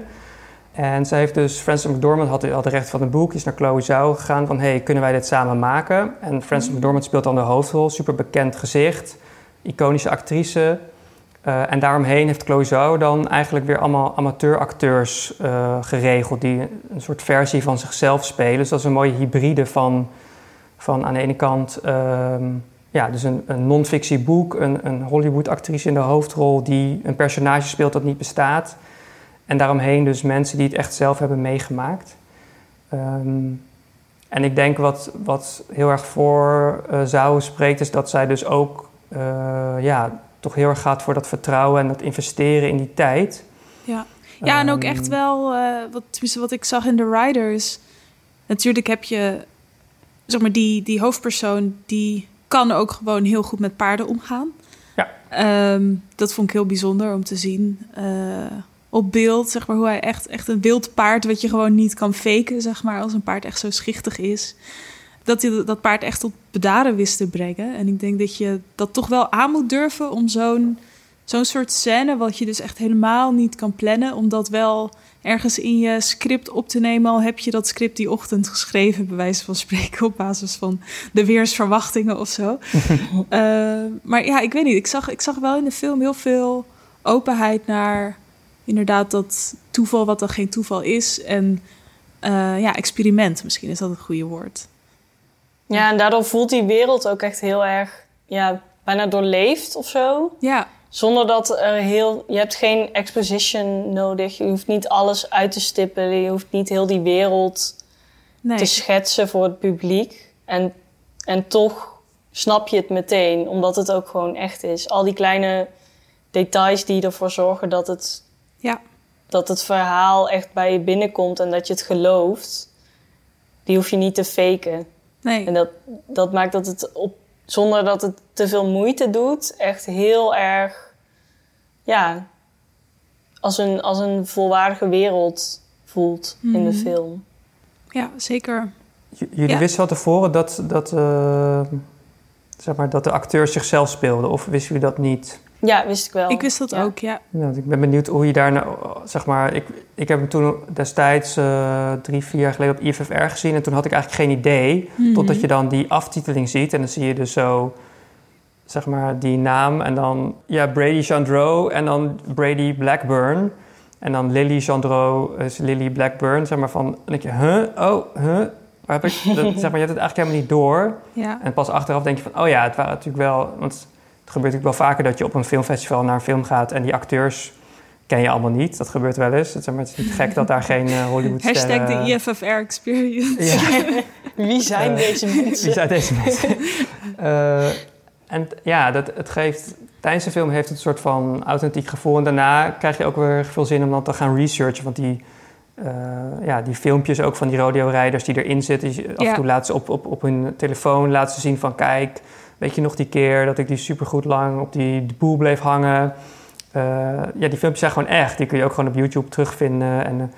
En zij heeft dus, Frances McDormand had, had de recht van het boek, is naar Chloe Zhao gegaan van, hey, kunnen wij dit samen maken? En Frances McDormand speelt dan de hoofdrol, super bekend gezicht, iconische actrice. Uh, en daaromheen heeft Zhao dan eigenlijk weer allemaal amateuracteurs uh, geregeld... die een soort versie van zichzelf spelen. Dus dat is een mooie hybride van, van aan de ene kant... Uh, ja, dus een, een non-fictie boek, een, een Hollywood-actrice in de hoofdrol... die een personage speelt dat niet bestaat. En daaromheen dus mensen die het echt zelf hebben meegemaakt. Um, en ik denk wat, wat heel erg voor uh, Zhao spreekt... is dat zij dus ook... ja, toch heel erg gaat voor dat vertrouwen en dat investeren in die tijd. Ja, ja en ook Ehm, echt wel, uh, wat, tenminste wat ik zag in The Riders. Natuurlijk heb je, zeg maar, die, die hoofdpersoon, die kan ook gewoon heel goed met paarden omgaan. Ja. Um, dat vond ik heel bijzonder om te zien. Uh, op beeld, zeg maar, hoe hij echt, echt een wild paard, wat je gewoon niet kan faken, zeg maar, als een paard echt zo schichtig is dat hij dat paard echt tot bedaren wist te brengen. En ik denk dat je dat toch wel aan moet durven om zo'n zo'n soort scène, wat je dus echt helemaal niet kan plannen, om dat wel ergens in je script op te nemen. Al heb je dat script die ochtend geschreven, bij wijze van spreken, op basis van de weersverwachtingen of zo. uh, <laughs> maar ja, ik weet niet. Ik zag, ik zag wel in de film heel veel openheid naar inderdaad dat toeval wat dan geen toeval is. En eh, ja, experiment misschien is dat het goede woord. Ja, en daardoor voelt die wereld ook echt heel erg, ja, bijna doorleefd of zo. Ja. Zonder dat er heel, je hebt geen exposition nodig. Je hoeft niet alles uit te stippelen. Je hoeft niet heel die wereld Nee. te schetsen voor het publiek. En, en toch snap je het meteen, omdat het ook gewoon echt is. Al die kleine details die ervoor zorgen dat het, Ja. dat het verhaal echt bij je binnenkomt en dat je het gelooft, die hoef je niet te faken. Nee. En dat, dat maakt dat het op, zonder dat het te veel moeite doet, echt heel erg, ja, als een, als een volwaardige wereld voelt in de Mhm. film. Ja, zeker. J- Jullie Ja. wisten van tevoren dat, dat, eh, zeg maar, dat de acteurs zichzelf speelden, of wisten jullie dat niet? Ja, wist ik wel. Ik wist dat Ja. ook, ja. Ik ben benieuwd hoe je daar nou, zeg maar, ik, ik heb hem toen destijds eh, drie, vier jaar geleden op IFFR gezien en toen had ik eigenlijk geen idee, Mhm. totdat je dan die aftiteling ziet en dan zie je dus zo, zeg maar, die naam en dan, ja, Brady Chandro en dan Brady Blackburn en dan Lily Chandro is Lily Blackburn, zeg maar van, en denk je, huh, oh, huh, waar heb ik, dat, <laughs> zeg maar, je hebt het eigenlijk helemaal niet door. Ja. En pas achteraf denk je van, oh ja, het waren natuurlijk wel... Want het gebeurt natuurlijk wel vaker dat je op een filmfestival naar een film gaat... en die acteurs ken je allemaal niet. Dat gebeurt wel eens. Het is, maar het is niet gek dat daar <laughs> geen uh, hollywood Hashtag de IFFR experience. Ja. <laughs> Wie zijn Eh, deze mensen? Wie zijn deze mensen? Eh, en ja, dat, het geeft... Tijdens de film heeft het een soort van authentiek gevoel. En daarna krijg je ook weer veel zin om dan te gaan researchen. Want die, eh, ja, die filmpjes ook van die rodeo-rijders die erin zitten... die- af en Ja. toe laten ze op, op, op hun telefoon laten ze zien van... kijk, weet je nog die keer dat ik die supergoed lang op die boel bleef hangen... Eh, ja, die filmpjes zijn gewoon echt. Die kun je ook gewoon op YouTube terugvinden. En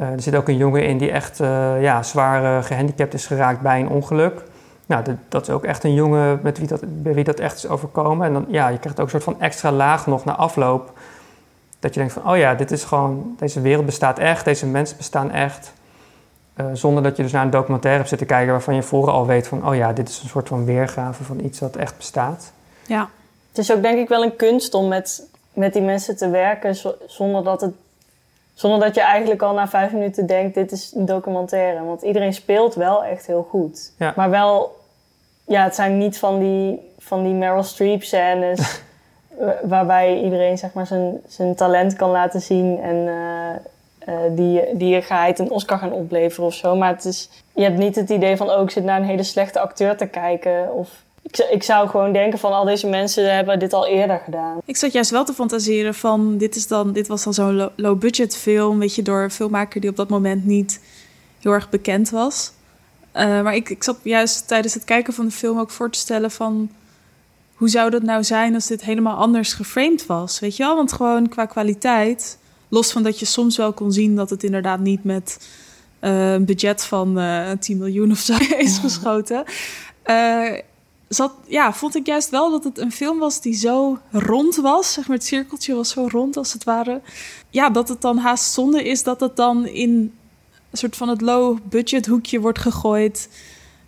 eh, er zit ook een jongen in die echt eh, ja, zwaar eh, gehandicapt is geraakt bij een ongeluk. Nou, dat is ook echt een jongen met wie dat, bij wie dat echt is overkomen. En dan, ja, je krijgt ook een soort van extra laag nog na afloop. Dat je denkt van, oh ja, dit is gewoon, deze wereld bestaat echt, deze mensen bestaan echt. Eh, zonder dat je dus naar een documentaire hebt zitten kijken waarvan je voren al weet van, oh ja, dit is een soort van weergave van iets dat echt bestaat. Ja. Het is ook denk ik wel een kunst om met, met die mensen te werken zo- zonder dat, het, zonder dat je eigenlijk al na vijf minuten denkt, dit is een documentaire. Want iedereen speelt wel echt heel goed. Ja. Maar wel, ja, het zijn niet van die, van die Meryl Streep scènes <laughs> wa- waarbij iedereen zeg maar zijn, zijn talent kan laten zien en eh, eh, die, die je een Oscar gaan opleveren of zo. Maar het is, je hebt niet het idee van, oh, ik zit naar een hele slechte acteur te kijken of... Ik, ik zou gewoon denken van al deze mensen hebben dit al eerder gedaan. Ik zat juist wel te fantaseren van dit, is dan, dit was dan zo'n lo- low-budget film, weet je, door een filmmaker die op dat moment niet heel erg bekend was. Eh, maar ik, ik zat juist tijdens het kijken van de film ook voor te stellen van hoe zou dat nou zijn als dit helemaal anders geframed was, weet je wel? Want gewoon qua kwaliteit, los van dat je soms wel kon zien dat het inderdaad niet met eh, een budget van eh 10 miljoen of zo <laughs> is geschoten. Eh, zat, ja, vond ik juist wel dat het een film was die zo rond was. Zeg maar, het cirkeltje was zo rond als het ware. Ja, dat het dan haast zonde is dat het dan in een soort van het low-budget hoekje wordt gegooid.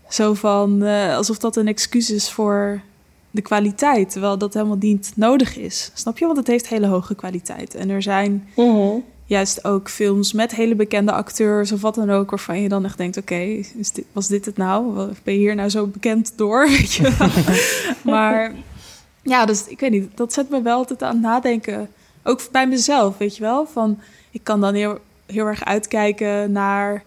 Zo van, alsof dat een excuus is voor de kwaliteit. Terwijl dat helemaal niet nodig is. Snap je? Want het heeft hele hoge kwaliteit. En er zijn juist ook films met hele bekende acteurs of wat dan ook, waarvan je dan echt denkt: oké, was dit het nou? Ben je hier nou zo bekend door? <laughs> Weet je wel? <laughs> maar ja, dus ik weet niet, dat zet me wel altijd aan het nadenken. Ook bij mezelf, weet je wel? Van ik kan dan heel, heel erg uitkijken naar.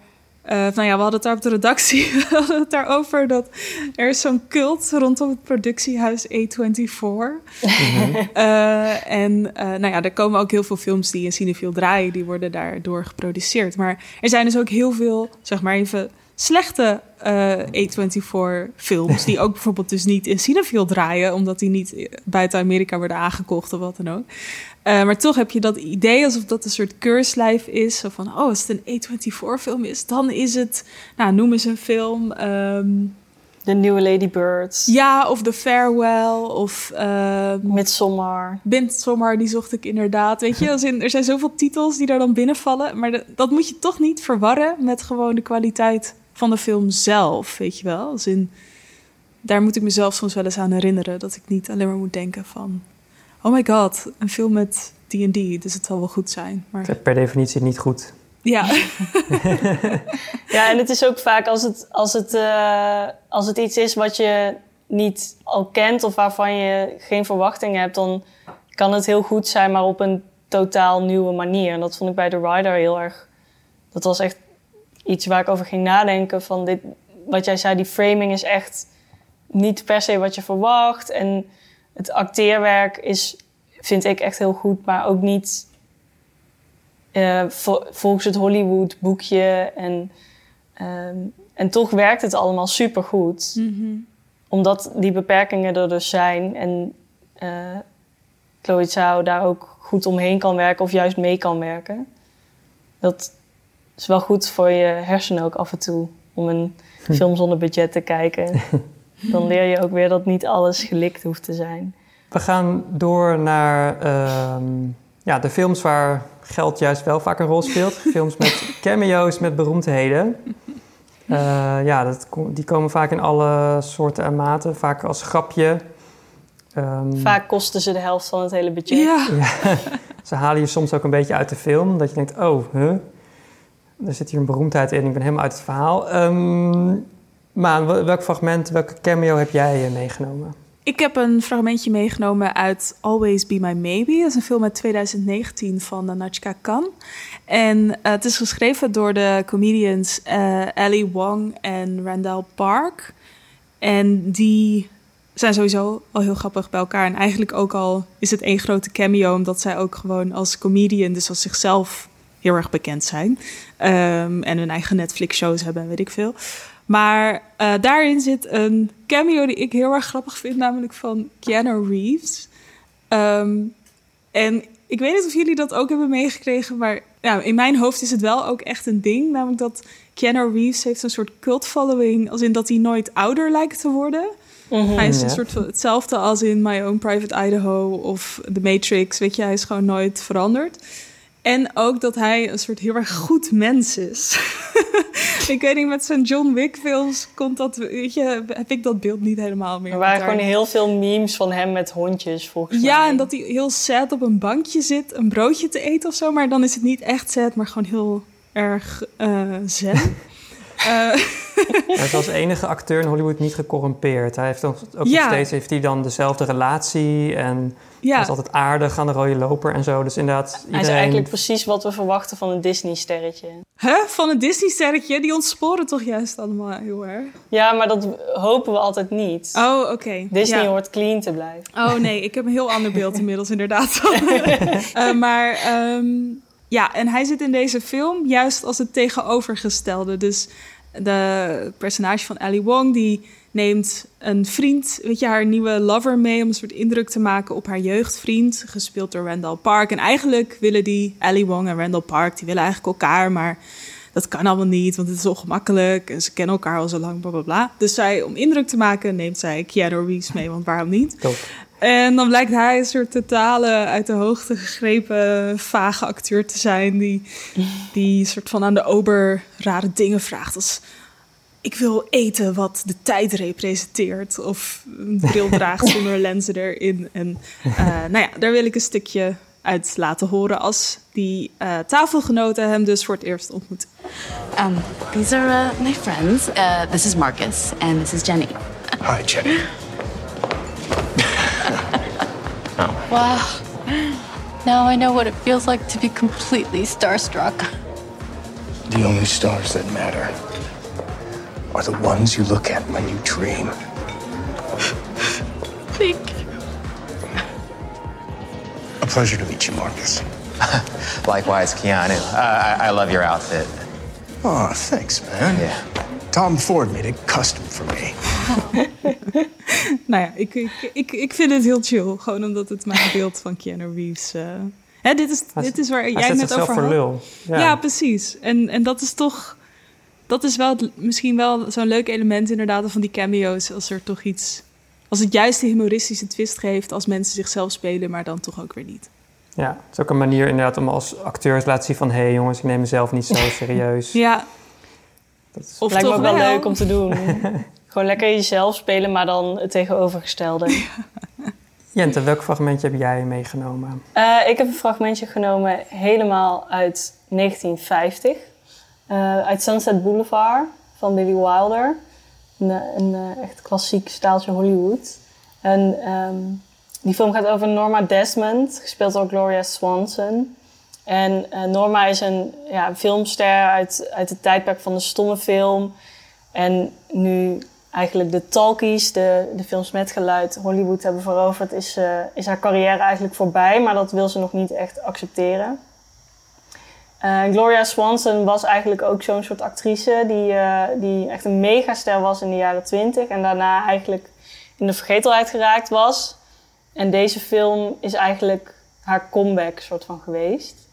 Eh, nou ja, we hadden het daar op de redactie <laughs> we hadden het daarover dat er is zo'n cult rondom het productiehuis A24. Eh, en eh, nou ja, er komen ook heel veel films die in Cinefield draaien, die worden daardoor geproduceerd. Maar er zijn dus ook heel veel, zeg maar even, slechte eh A24-films, die ook bijvoorbeeld dus niet in Cinefield draaien, omdat die niet buiten Amerika worden aangekocht of wat dan ook. Eh, maar toch heb je dat idee alsof dat een soort keurslijf is. Zo van, oh, als het een A24-film is, dan is het... Nou, noem eens een film. ehm, De nieuwe Lady Birds. ja, of The Farewell, of... ehm Midsommar. Midsommar, die zocht ik inderdaad. Weet je, als in, er zijn zoveel titels die daar dan binnenvallen. Maar de- dat moet je toch niet verwarren met gewoon de kwaliteit van de film zelf, weet je wel. Als in, daar moet ik mezelf soms wel eens aan herinneren. Dat ik niet alleen maar moet denken van... Oh my god, een film met D&D, dus het zal wel goed zijn. Maar Per definitie niet goed. ja, <laughs> Ja, en het is ook vaak als het, als het, eh, als het iets is wat je niet al kent of waarvan je geen verwachtingen hebt, dan kan het heel goed zijn, maar op een totaal nieuwe manier. En dat vond ik bij The Rider heel erg. Dat was echt iets waar ik over ging nadenken. Van dit, wat jij zei, die framing is echt niet per se wat je verwacht. En het acteerwerk is, vind ik echt heel goed, maar ook niet eh, vo- volgens het Hollywood boekje. En, ehm, en toch werkt het allemaal supergoed. Omdat die beperkingen er dus zijn. En eh Chloe Zhao daar ook goed omheen kan werken of juist mee kan werken. Dat is wel goed voor je hersenen ook af en toe. Om een film zonder budget te kijken. <laughs> Dan leer je ook weer dat niet alles gelikt hoeft te zijn. We gaan door naar ehm, ja, de films waar geld juist wel vaak een rol speelt. <laughs> films met cameo's, met beroemdheden. Eh, ja, dat, die komen vaak in alle soorten en maten. Vaak als grapje. Ehm, Vaak kosten ze de helft van het hele budget. <laughs> ja. Ze halen je soms ook een beetje uit de film. Dat je denkt, oh, huh? Er zit hier een beroemdheid in. Ik ben helemaal uit het verhaal. Ehm maar wel- welk fragment, welke cameo heb jij eh, meegenomen? Ik heb een fragmentje meegenomen uit Always Be My Maybe. Dat is een film uit 2019 van uh, Nachika Khan. En eh, het is geschreven door de comedians eh Ali Wong en Randall Park. En die zijn sowieso al heel grappig bij elkaar. En eigenlijk ook al is het één grote cameo... omdat zij ook gewoon als comedian, dus als zichzelf... heel erg bekend zijn. Ehm, en hun eigen Netflix-shows hebben en weet ik veel. Maar eh, daarin zit een cameo die ik heel erg grappig vind, namelijk van Keanu Reeves. Ehm, en ik weet niet of jullie dat ook hebben meegekregen, maar ja, in mijn hoofd is het wel ook echt een ding. Namelijk dat Keanu Reeves heeft een soort cult following, als in dat hij nooit ouder lijkt te worden. Hij is Ja. een soort van hetzelfde als in My Own Private Idaho of The Matrix. Weet je, hij is gewoon nooit veranderd. En ook dat hij een soort heel erg goed mens is. <laughs> <laughs> ik weet niet, met zijn John Wick films komt dat, weet je, heb ik dat beeld niet helemaal meer. Er waren gewoon heel veel memes van hem met hondjes, volgens mij. Ja, en dat hij heel sad op een bankje zit, een broodje te eten of zo. Maar dan is het niet echt sad, maar gewoon heel erg eh zen. <laughs> Eh, Hij is als enige acteur in Hollywood niet gecorrumpeerd. Hij heeft ook, ook Ja. nog steeds heeft hij dan dezelfde relatie en Ja. hij is altijd aardig aan de rode loper en zo. Dus inderdaad, Hij is eigenlijk precies wat we verwachten van een Disney-sterretje. Huh? Van een Disney-sterretje? Die ontsporen toch juist allemaal heel erg? Ja, maar dat hopen we altijd niet. Oh, oké. Disney Ja. hoort clean te blijven. Oh nee, ik heb een heel ander beeld inmiddels inderdaad. <laughs> Eh, maar ehm, ja, en hij zit in deze film juist als het tegenovergestelde. Dus de personage van Ali Wong die neemt een vriend, weet je, haar nieuwe lover mee om een soort indruk te maken op haar jeugdvriend, gespeeld door Randall Park. En eigenlijk willen die Ali Wong en Randall Park, die willen eigenlijk elkaar, maar dat kan allemaal niet, want het is ongemakkelijk en ze kennen elkaar al zo lang, bla bla bla. Dus zij, om indruk te maken, neemt zij Keanu Reeves mee, want waarom niet? En dan blijkt hij een soort totale uit de hoogte gegrepen vage acteur te zijn. Die, die soort van aan de ober rare dingen vraagt. Als ik wil eten wat de tijd representeert. Of een bril draagt <laughs> zonder lenzen erin. En eh, nou ja, daar wil ik een stukje uit laten horen als die eh, tafelgenoten hem dus voor het eerst ontmoeten. Um, these are uh, my friends. Uh, this is Marcus, and this is Jenny. Hi, Jenny. <laughs> Wow. Now I know what it feels like to be completely starstruck. The only stars that matter are the ones you look at when you dream. Thank you. A pleasure to meet you, Marcus. <laughs> Likewise, Keanu. Uh, I, I love your outfit. Oh, thanks, man. Yeah. Tom Ford made it custom for me. <laughs> Nou ja, ik, ik, ik, ik vind het heel chill. Gewoon omdat het mijn beeld van Keanu Reeves... eh, Hè, dit, is, Hij- dit is waar jij net over voor had. lul. Ja, Ja. precies. En, en dat is toch... Dat is wel het- misschien wel zo'n leuk element inderdaad van die cameo's. Als er toch iets... Als het juist die humoristische twist geeft als mensen zichzelf spelen, maar dan toch ook weer niet. Ja, het is ook een manier inderdaad om als acteurs te laten zien van... hé hey jongens, ik neem mezelf niet zo <laughs> serieus. Ja, Dat is- of Lijkt me toch ook wel wel. leuk om te doen. <laughs> Gewoon lekker jezelf spelen, maar dan het tegenovergestelde. Jente, welk fragmentje heb jij meegenomen? Uh, ik heb een fragmentje genomen helemaal uit 1950. Uh, uit Sunset Boulevard van Billy Wilder. Een, een uh, echt klassiek staaltje Hollywood. En um, die film gaat over Norma Desmond, gespeeld door Gloria Swanson. En uh, Norma is een ja, filmster uit, uit het tijdperk van de stomme film. En nu eigenlijk de talkies, de, de films met geluid, Hollywood hebben veroverd, is, uh, is haar carrière eigenlijk voorbij. Maar dat wil ze nog niet echt accepteren. Uh, Gloria Swanson was eigenlijk ook zo'n soort actrice die, die echt een megaster was in de jaren twintig. En daarna eigenlijk in de vergetelheid geraakt was. En deze film is eigenlijk haar comeback soort van geweest.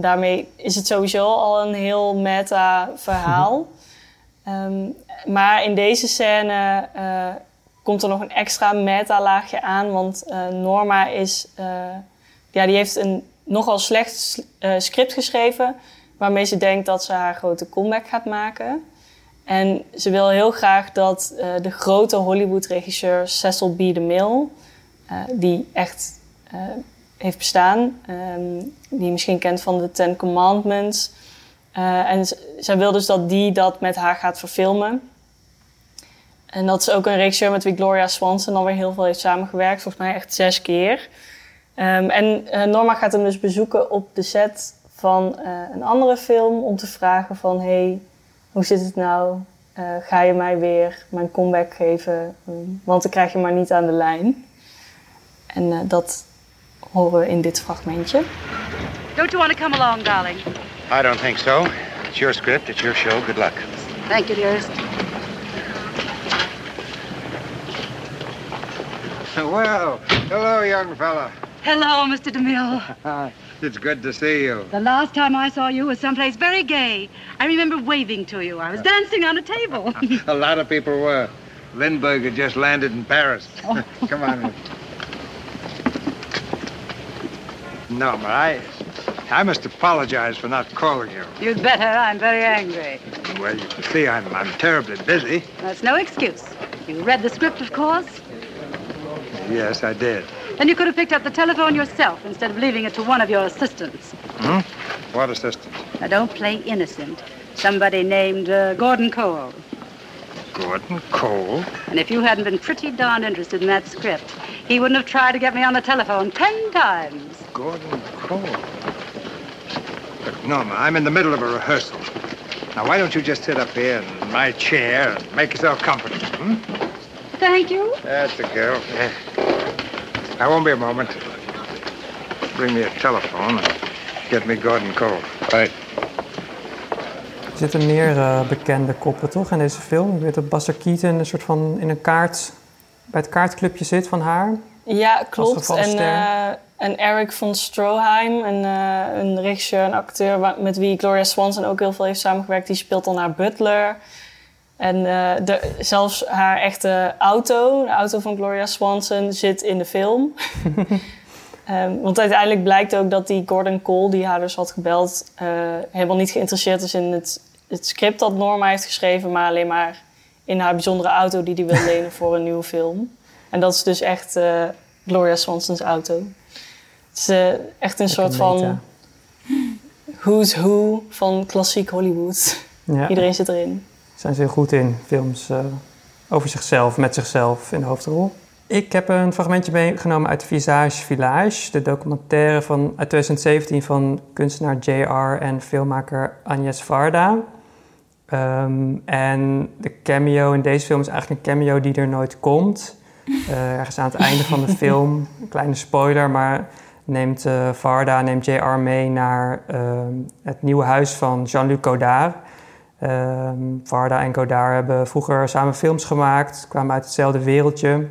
Daarmee is het sowieso al een heel meta verhaal. um, <laughs> maar in deze scène uh, komt er nog een extra meta-laagje aan. Want uh, Norma is, uh, ja, die heeft een nogal slecht script geschreven. Waarmee ze denkt dat ze haar grote comeback gaat maken. En ze wil heel graag dat de grote Hollywood-regisseur Cecil B. DeMille... die echt heeft bestaan, um, die je misschien kent van de Ten Commandments... Uh, en zij wil dus dat die dat met haar gaat verfilmen. En dat is ook een regisseur met wie Gloria Swanson alweer heel veel heeft samengewerkt. Volgens mij echt zes keer. Um, en uh, Norma gaat hem dus bezoeken op de set van uh, een andere film. Om te vragen van, hey, hoe zit het nou? ga je mij weer mijn comeback geven? Want dan krijg je maar niet aan de lijn. En dat horen in dit fragmentje. Don't you want to come along, darling? I don't think so. It's your script, it's your show. Good luck. Thank you, dearest. Well, hello, young fella. Hello, Mr. DeMille. <laughs> it's good to see you. The last time I saw you was someplace very gay. I remember waving to you. I was dancing on a table. <laughs> a lot of people were. Lindbergh had just landed in Paris. Oh. <laughs> Come on in. No, but I, I must apologize for not calling you. You'd better. I'm very angry. Well, you can see I'm, I'm terribly busy. That's no excuse. You read the script, of course? Yes, I did. Then you could have picked up the telephone yourself instead of leaving it to one of your assistants. Hmm? What assistant? Now, don't play innocent. Somebody named uh, Gordon Cole. Gordon Cole? And if you hadn't been pretty darn interested in that script, he wouldn't have tried to get me on the telephone ten times. Gordon Cole? Look, Norma, I'm in the middle of a rehearsal. Now, why don't you just sit up here in my chair and make yourself comfortable, hmm? Thank you. That's the girl. Yeah. I won't be a moment. Bring me a telephone and get me Gordon Cole. Right. Er zitten meer uh, bekende koppen, toch, in deze film? Ik weet dat Buster Keaton een soort van in een kaart... bij het kaartclubje zit van haar. Ja, klopt. En, uh, en Eric von Stroheim, een, uh, een regisseur en acteur... met wie Gloria Swanson ook heel veel heeft samengewerkt... die speelt dan haar butler... En uh, de, zelfs haar echte auto, de auto van Gloria Swanson, zit in de film. um, <laughs> want uiteindelijk blijkt ook dat die Gordon Cole, die haar dus had gebeld, uh, helemaal niet geïnteresseerd is in het, het, script dat Norma heeft geschreven, maar alleen maar in haar bijzondere auto die hij wil lenen voor een nieuwe film. En dat is dus echt Gloria Swanson's auto. Het is echt een soort van who's who van klassiek Hollywood. Ja. Iedereen zit erin zijn ze heel goed in. Films uh, over zichzelf, met zichzelf in de hoofdrol. Ik heb een fragmentje meegenomen uit Visage Village, de documentaire van, uit 2017 van kunstenaar J.R. en filmmaker Agnes Varda. Um, en de cameo in deze film is eigenlijk een cameo die er nooit komt. Uh, ergens aan het einde van de <laughs> film, een kleine spoiler, maar neemt uh, Varda, neemt J.R. mee naar uh, het nieuwe huis van Jean-Luc Godard. Um, Varda en Godard hebben vroeger samen films gemaakt, kwamen uit hetzelfde wereldje.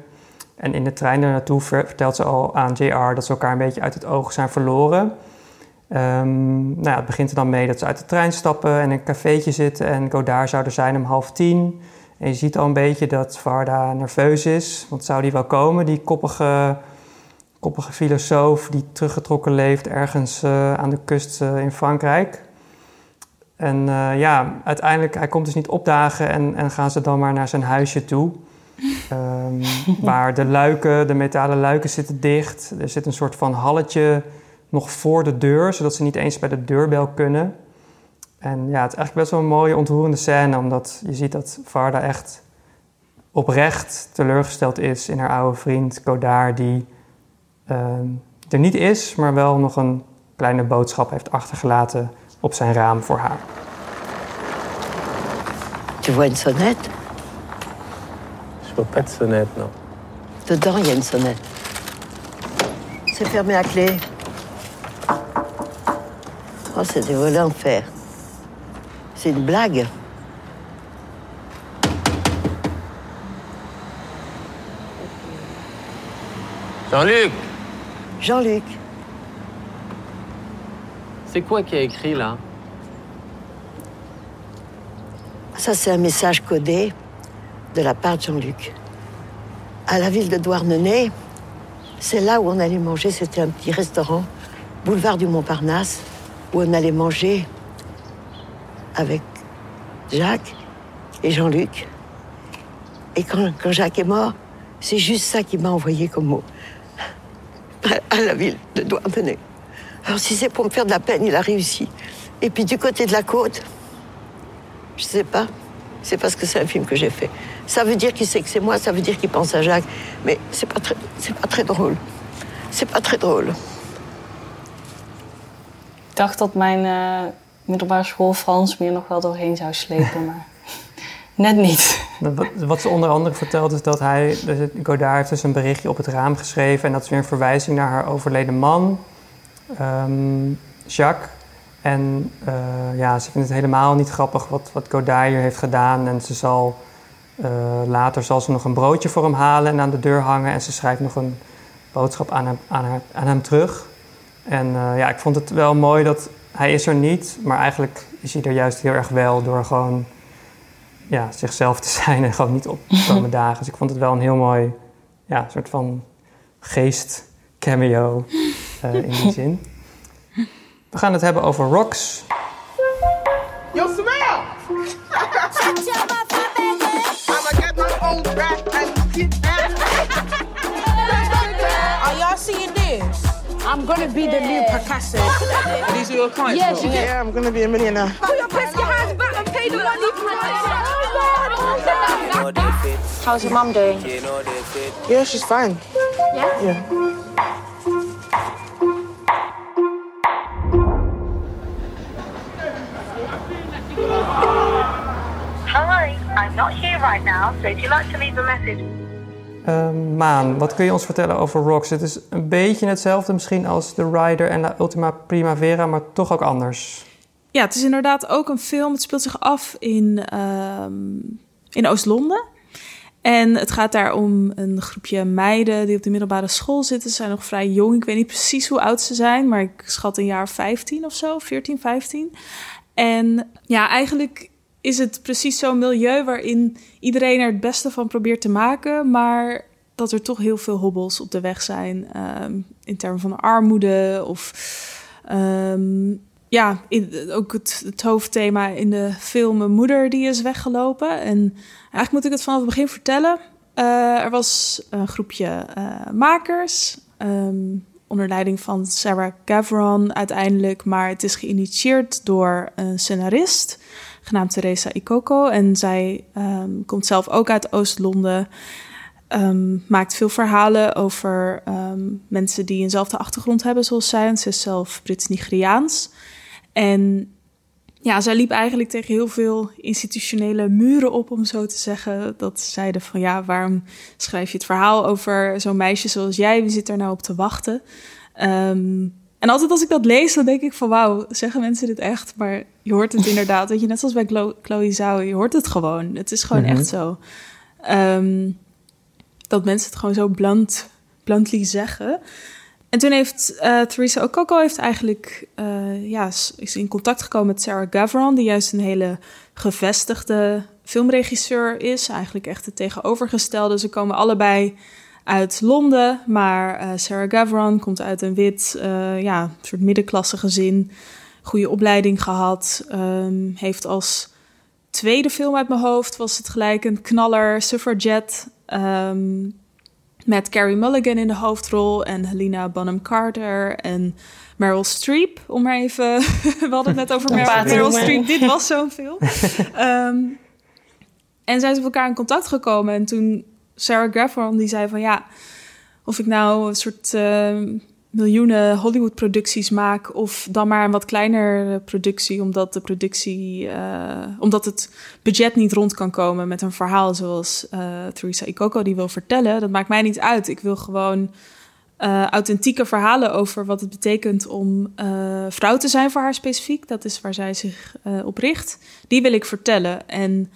En in de trein er naartoe vertelt ze al aan JR dat ze elkaar een beetje uit het oog zijn verloren. Um, nou ja, het begint er dan mee dat ze uit de trein stappen en in een cafeetje zitten. En Godard zou er zijn om half tien. En je ziet al een beetje dat Varda nerveus is. Want zou die wel komen, die koppige, koppige filosoof die teruggetrokken leeft ergens uh, aan de kust uh, in Frankrijk. En uh, ja, uiteindelijk, hij komt dus niet opdagen en, en gaan ze dan maar naar zijn huisje toe. <laughs> Ehm, waar de luiken, de metalen luiken zitten dicht. Er zit een soort van halletje nog voor de deur, zodat ze niet eens bij de deurbel kunnen. En ja, het is eigenlijk best wel een mooie, ontroerende scène, omdat je ziet dat Varda echt oprecht teleurgesteld is in haar oude vriend Godard, die er niet is, maar wel nog een kleine boodschap heeft achtergelaten op zijn raam voor haar. Tu vois une sonnette Je vois pas de sonnette, non. Dedans, il y a une sonnette. C'est fermé à clé. Oh, c'est des volets en fer. C'est une blague. Jean-Luc Jean-Luc, C'est quoi qui a écrit là? Ça c'est un message codé de la part de Jean-Luc. À la ville de Douarnenez, c'est là où on allait manger, c'était un petit restaurant, boulevard du Montparnasse, où on allait manger avec Jacques et Jean-Luc. Et quand, quand Jacques est mort, c'est juste ça qui m'a envoyé comme mot. À, la ville de Douarnenez. Alors si c'est pour me faire de la peine, il a réussi. Et puis du côté de la côte, je sais pas. C'est parce que c'est un film que j'ai fait. Ça veut dire qu'il sait que c'est moi, ça veut dire qu'il pense à Jacques. Mais c'est pas très, c'est pas très drôle. C'est pas très drôle. Ik dacht dat mijn eh, middelbare school Frans meer nog wel doorheen zou slepen, maar <laughs> net niet. Wat, ze onder andere vertelt is dat hij, dus Godard heeft dus een berichtje op het raam geschreven en dat is weer een verwijzing naar haar overleden man, ehm, Jacques. En eh, ja, ze vindt het helemaal niet grappig wat, wat Godard hier heeft gedaan en ze zal eh, later zal ze nog een broodje voor hem halen en aan de deur hangen en ze schrijft nog een boodschap aan hem, aan haar, aan hem terug. En eh, ja, ik vond het wel mooi dat hij is er niet, maar eigenlijk is hij er juist heel erg wel door gewoon ja, zichzelf te <laughs> zijn en gewoon niet op te komen <laughs> dagen. Dus ik vond het wel een heel mooi ja, soort van geest cameo eh, in die <laughs> zin. We gaan het hebben over rocks. Yo, Samel! I'ma get my own rap I'm gonna be the new Picasso. <laughs> These are your clients? Yes, you yeah. I'm gonna be a millionaire. Put your pesky hands back and pay the money for <laughs> How's your mom doing? Yeah, she's fine. Yeah? Yeah. Hi, I'm not here right now, so if you'd like to leave a message. Eh, Maan, wat kun je ons vertellen over rocks? Het is een beetje hetzelfde misschien als The Rider en La Ultima Primavera, maar toch ook anders. Ja, het is inderdaad ook een film. Het speelt zich af in, ehm, in Oost-Londen. En het gaat daar om een groepje meiden die op de middelbare school zitten. Ze zijn nog vrij jong. Ik weet niet precies hoe oud ze zijn, maar ik schat een jaar 15 of zo, 14, 15. En ja, eigenlijk is het precies zo'n milieu waarin iedereen er het beste van probeert te maken, maar dat er toch heel veel hobbels op de weg zijn ehm, in termen van armoede of ehm, ja, in, ook het, hoofdthema in de film moeder die is weggelopen. En eigenlijk moet ik het vanaf het begin vertellen. Eh, er was een groepje eh, makers ehm, onder leiding van Sarah Gavron uiteindelijk, maar het is geïnitieerd door een scenarist genaamd Teresa Ikoko. En zij ehm, komt zelf ook uit Oost-Londen. Ehm, maakt veel verhalen over ehm, mensen die eenzelfde achtergrond hebben zoals zij. En ze is zelf Brits-Nigeriaans. En ja, zij liep eigenlijk tegen heel veel institutionele muren op, om zo te zeggen. Dat ze zeiden van ja, waarom schrijf je het verhaal over zo'n meisje zoals jij? Wie zit er nou op te wachten? En altijd als ik dat lees, dan denk ik van wauw, zeggen mensen dit echt? Maar je hoort het inderdaad, weet je, net zoals bij Chlo- Chloe Zhao, je hoort het gewoon. Het is gewoon Mhm. echt zo. Ehm, dat mensen het gewoon zo blunt, bluntly zeggen. En toen heeft eh Theresa Okoko heeft eigenlijk, eh, ja, is- is in contact gekomen met Sarah Gavron, die juist een hele gevestigde filmregisseur is. Eigenlijk echt het tegenovergestelde. Ze komen allebei uit Londen, maar eh, Sarah Gavron komt uit een wit, eh, ja, soort middenklasse gezin. Goede opleiding gehad. ehm, heeft als tweede film uit mijn hoofd was het gelijk een knaller, Suffragette. ehm, met Carrie Mulligan in de hoofdrol en Helena Bonham Carter en Meryl Streep, om maar even... <laughs> We hadden het net over Meryl, Meryl Streep. Dit was zo'n film. <laughs> Ehm, en zijn ze met elkaar in contact gekomen. En toen Sarah Gavron die zei van ja, of ik nou een soort uh, miljoenen Hollywood-producties maak of dan maar een wat kleinere productie, omdat de productie, uh, omdat het budget niet rond kan komen met een verhaal zoals uh, Theresa Ikoko die wil vertellen. Dat maakt mij niet uit. Ik wil gewoon authentieke verhalen over wat het betekent om vrouw te zijn voor haar specifiek. Dat is waar zij zich op richt. Die wil ik vertellen. En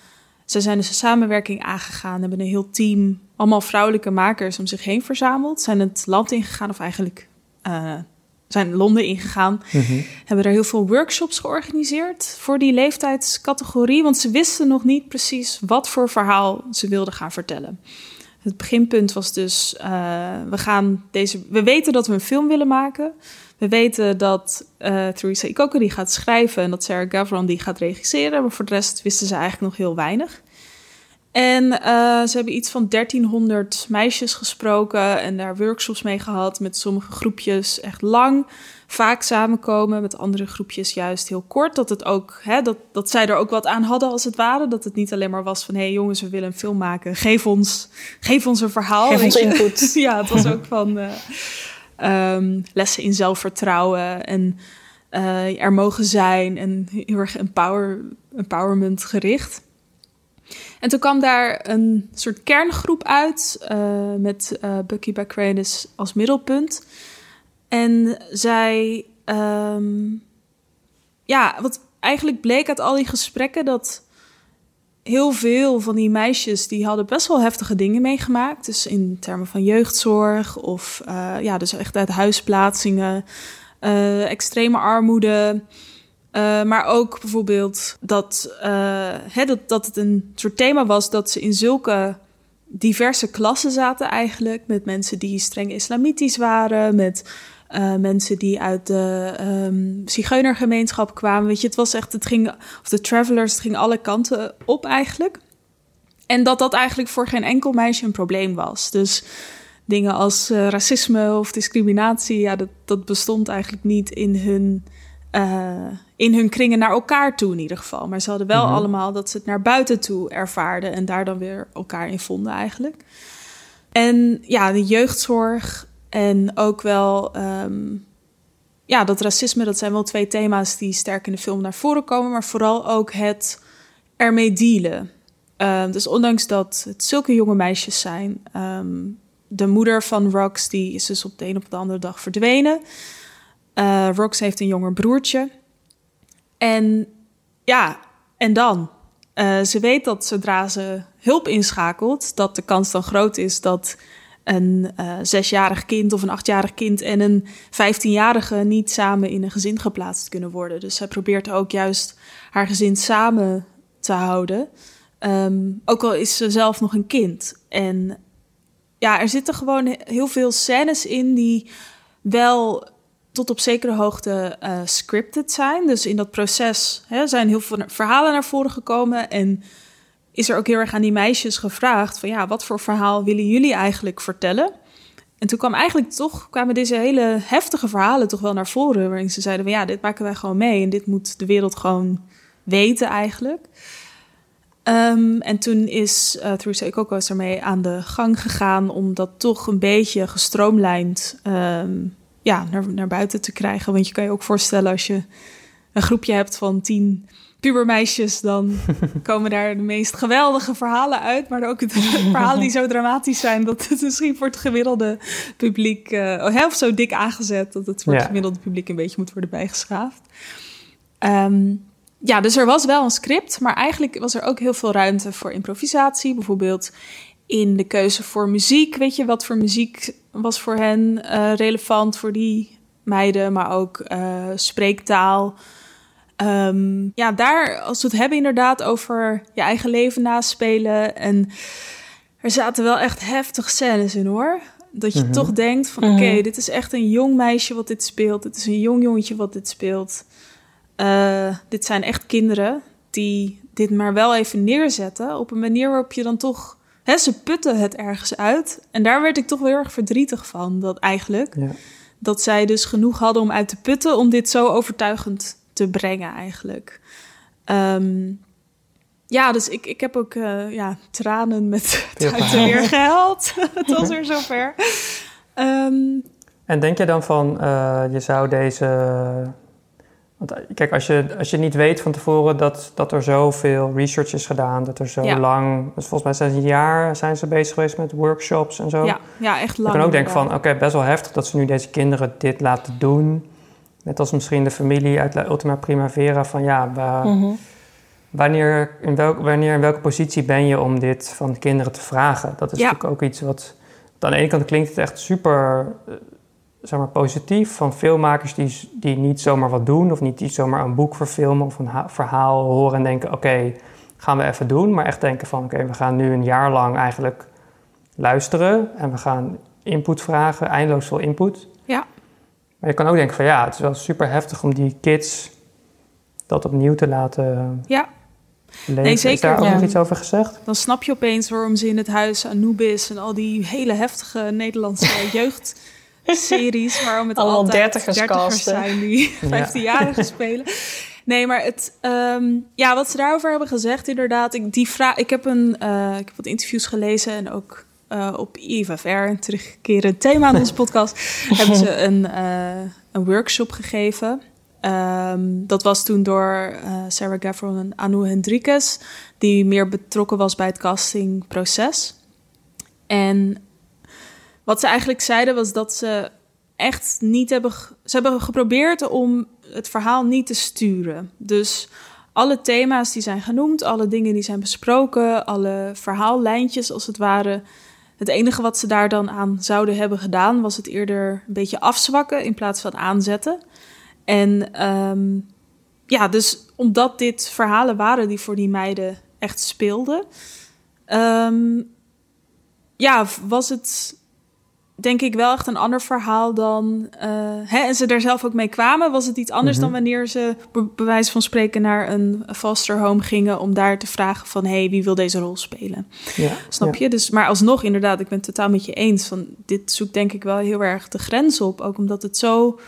ze zijn dus een samenwerking aangegaan, hebben een heel team, allemaal vrouwelijke makers om zich heen verzameld. Zijn het land ingegaan, of eigenlijk uh, zijn Londen ingegaan. Mm Hebben er heel veel workshops georganiseerd voor die leeftijdscategorie. Want ze wisten nog niet precies wat voor verhaal ze wilden gaan vertellen. Het beginpunt was dus: uh, we, gaan deze, we weten dat we een film willen maken. We weten dat uh, Theresa Ikoko die gaat schrijven en dat Sarah Gavron die gaat regisseren. Maar voor de rest wisten ze eigenlijk nog heel weinig. En uh, ze hebben iets van 1300 meisjes gesproken en daar workshops mee gehad. Met sommige groepjes echt lang, vaak samenkomen. Met andere groepjes juist heel kort. Dat, het ook, hè, dat, dat zij er ook wat aan hadden als het ware. Dat het niet alleen maar was van... hé hey jongens, we willen een film maken. Geef ons, geef ons een verhaal. Geef ons input. <laughs> ja, het was ook van... Uh, um, lessen in zelfvertrouwen en uh, er mogen zijn en heel erg empower, empowerment gericht. En toen kwam daar een soort kerngroep uit uh, met uh, Bucky Backranis als middelpunt. En zij, um, ja, wat eigenlijk bleek uit al die gesprekken dat heel veel van die meisjes die hadden best wel heftige dingen meegemaakt. Dus in termen van jeugdzorg of uh, ja, dus echt uit huisplaatsingen, uh, extreme armoede. Uh, maar ook bijvoorbeeld dat, dat, dat het een soort thema was dat ze in zulke diverse klassen zaten eigenlijk. Met mensen die streng islamitisch waren, met uh, mensen die uit de um, zigeunergemeenschap kwamen. Weet je, het was echt, het ging, of de travelers, het ging alle kanten op eigenlijk. En dat dat eigenlijk voor geen enkel meisje een probleem was. Dus dingen als uh, racisme of discriminatie, ja, dat, dat bestond eigenlijk niet in hun, uh, in hun kringen naar elkaar toe in ieder geval. Maar ze hadden wel mm-hmm. allemaal dat ze het naar buiten toe ervaarden en daar dan weer elkaar in vonden eigenlijk. En ja, de jeugdzorg, en ook wel, um, ja, dat racisme, dat zijn wel twee thema's die sterk in de film naar voren komen, maar vooral ook het ermee dealen. Uh, dus ondanks dat het zulke jonge meisjes zijn, um, de moeder van Rox, die is dus op de een op de andere dag verdwenen. Uh, Rox heeft een jonger broertje. En ja, en dan? Uh, ze weet dat zodra ze hulp inschakelt, dat de kans dan groot is dat een uh, zesjarig kind of een achtjarig kind en een vijftienjarige niet samen in een gezin geplaatst kunnen worden. Dus zij probeert ook juist haar gezin samen te houden. Um, ook al is ze zelf nog een kind. En ja, er zitten gewoon heel veel scènes in die wel tot op zekere hoogte uh, scripted zijn. Dus in dat proces hè, zijn heel veel verhalen naar voren gekomen en is er ook heel erg aan die meisjes gevraagd van ja, wat voor verhaal willen jullie eigenlijk vertellen? En toen kwam eigenlijk toch, kwamen deze hele heftige verhalen toch wel naar voren, waarin ze zeiden van ja, dit maken wij gewoon mee en dit moet de wereld gewoon weten eigenlijk. Um, en toen is uh, Theresa Ikoko ermee aan de gang gegaan om dat toch een beetje gestroomlijnd um, ja, naar, naar buiten te krijgen. Want je kan je ook voorstellen als je een groepje hebt van tien pubermeisjes, dan <laughs> komen daar de meest geweldige verhalen uit. Maar ook het <laughs> verhalen die zo dramatisch zijn dat het misschien voor het gemiddelde publiek, uh, of zo dik aangezet, dat het voor het gemiddelde publiek een beetje moet worden bijgeschaafd. Um, ja, dus er was wel een script, maar eigenlijk was er ook heel veel ruimte voor improvisatie. Bijvoorbeeld in de keuze voor muziek. Weet je, wat voor muziek was voor hen uh, relevant voor die meiden, maar ook uh, spreektaal. Um, ja, daar, als we het hebben inderdaad over je eigen leven naspelen. En er zaten wel echt heftige scènes in hoor. Dat je mm -hmm. toch denkt van oké, okay, mm -hmm. dit is echt een jong meisje wat dit speelt. Dit is een jong jongetje wat dit speelt. Uh, dit zijn echt kinderen die dit maar wel even neerzetten. Op een manier waarop je dan toch hè, ze putten het ergens uit. En daar werd ik toch heel erg verdrietig van, dat eigenlijk. Ja. Dat zij dus genoeg hadden om uit te putten om dit zo overtuigend te brengen, eigenlijk. Ehm, ja, dus ik, ik heb ook eh, ja, tranen met <laughs> het weer gehuild. <laughs> het was weer zover. Ehm, En denk je dan van, eh, je zou deze... Want eh, kijk, als je, als je niet weet van tevoren dat, dat er zoveel research is gedaan, dat er zo Ja. lang... Dus volgens mij zijn ze een jaar zijn ze bezig geweest met workshops en zo. ja, ja, echt Je lang. kan ook denken van, oké, best wel heftig dat ze nu deze kinderen dit laten doen. Net als misschien de familie uit La Ultima Primavera van, ja, Mhm. wanneer, in welk, wanneer in welke positie ben je om dit van kinderen te vragen? Dat is Ja. natuurlijk ook iets wat... Aan de ene kant klinkt het echt super eh, zeg maar, positief van filmmakers die, die niet zomaar wat doen... of niet die zomaar een boek verfilmen of een ha- verhaal horen en denken... oké, gaan we even doen. Maar echt denken van, oké, we gaan nu een jaar lang eigenlijk luisteren... en we gaan input vragen, eindeloos veel input. Maar je kan ook denken van, ja, het is wel super heftig om die kids... dat opnieuw te laten Ja, leven. Nee, Is zeker. daar ook Ja. nog iets over gezegd? dan snap je opeens waarom ze in het huis Anubis en al die hele heftige Nederlandse <laughs> jeugdseries, waarom het Allemaal altijd dertigers casten. zijn die 15-jarigen <laughs> spelen. Nee, maar het, ehm, ja, wat ze daarover hebben gezegd, inderdaad. Ik, die vraag, ik, heb een, eh, ik heb wat interviews gelezen en ook eh, op IFFR, een terugkerend thema in onze podcast, <laughs> hebben ze een, eh, een workshop gegeven. Ehm, dat was toen door eh, Sarah Gavron en Anu Hendrikes, die meer betrokken was bij het castingproces. En wat ze eigenlijk zeiden was dat ze echt niet hebben... Ze hebben geprobeerd om het verhaal niet te sturen. Dus alle thema's die zijn genoemd, alle dingen die zijn besproken... alle verhaallijntjes als het ware... Het enige wat ze daar dan aan zouden hebben gedaan... was het eerder een beetje afzwakken in plaats van aanzetten. En ehm, ja, dus omdat dit verhalen waren die voor die meiden echt speelden... ehm, ja, was het denk ik wel echt een ander verhaal dan... eh, hè, en ze daar zelf ook mee kwamen, was het iets anders Mhm. dan wanneer ze be- bij wijze van spreken naar een foster home gingen... om daar te vragen van, hey, wie wil deze rol spelen? Ja, Snap ja. je? Dus, maar alsnog, inderdaad, ik ben het totaal met je eens. Van, dit zoekt denk ik wel heel erg de grens op. Ook omdat het zo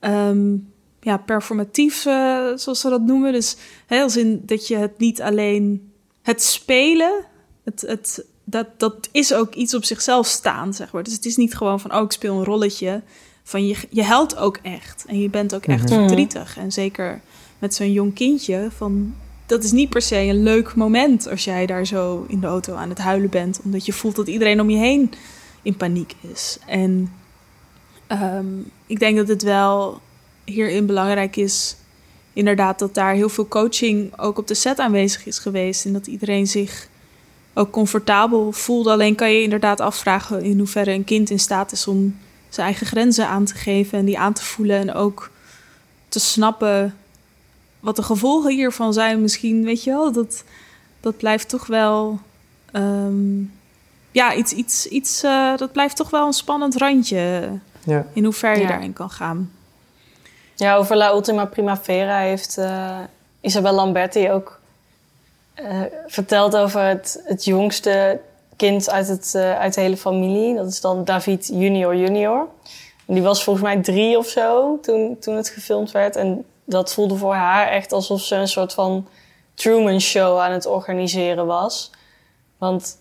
ehm, ja, performatief, eh, zoals ze dat noemen. Dus hè, als in dat je het niet alleen het spelen, het, het, dat, dat is ook iets op zichzelf staan, zeg maar. Dus het is niet gewoon van, oh, ik speel een rolletje. Van je, je helpt ook echt. En je bent ook echt Mhm. verdrietig. En zeker met zo'n jong kindje, van dat is niet per se een leuk moment als jij daar zo in de auto aan het huilen bent, omdat je voelt dat iedereen om je heen in paniek is. En ehm, ik denk dat het wel hierin belangrijk is, inderdaad, dat daar heel veel coaching ook op de set aanwezig is geweest en dat iedereen zich ook comfortabel voelde. Alleen kan je inderdaad afvragen in hoeverre een kind in staat is om zijn eigen grenzen aan te geven en die aan te voelen en ook te snappen wat de gevolgen hiervan zijn. Misschien, weet je wel, dat, dat blijft toch wel. ehm, ja, iets, iets, iets eh, dat blijft toch wel een spannend randje. Ja. In hoever je Ja. daarin kan gaan. Ja, over La Ultima Primavera heeft eh, Isabel Lamberti ook eh, verteld over het, het jongste kind uit, het, eh, uit de hele familie. Dat is dan David Junior Junior. En die was volgens mij drie of zo toen, toen het gefilmd werd. En dat voelde voor haar echt alsof ze een soort van Truman Show aan het organiseren was. Want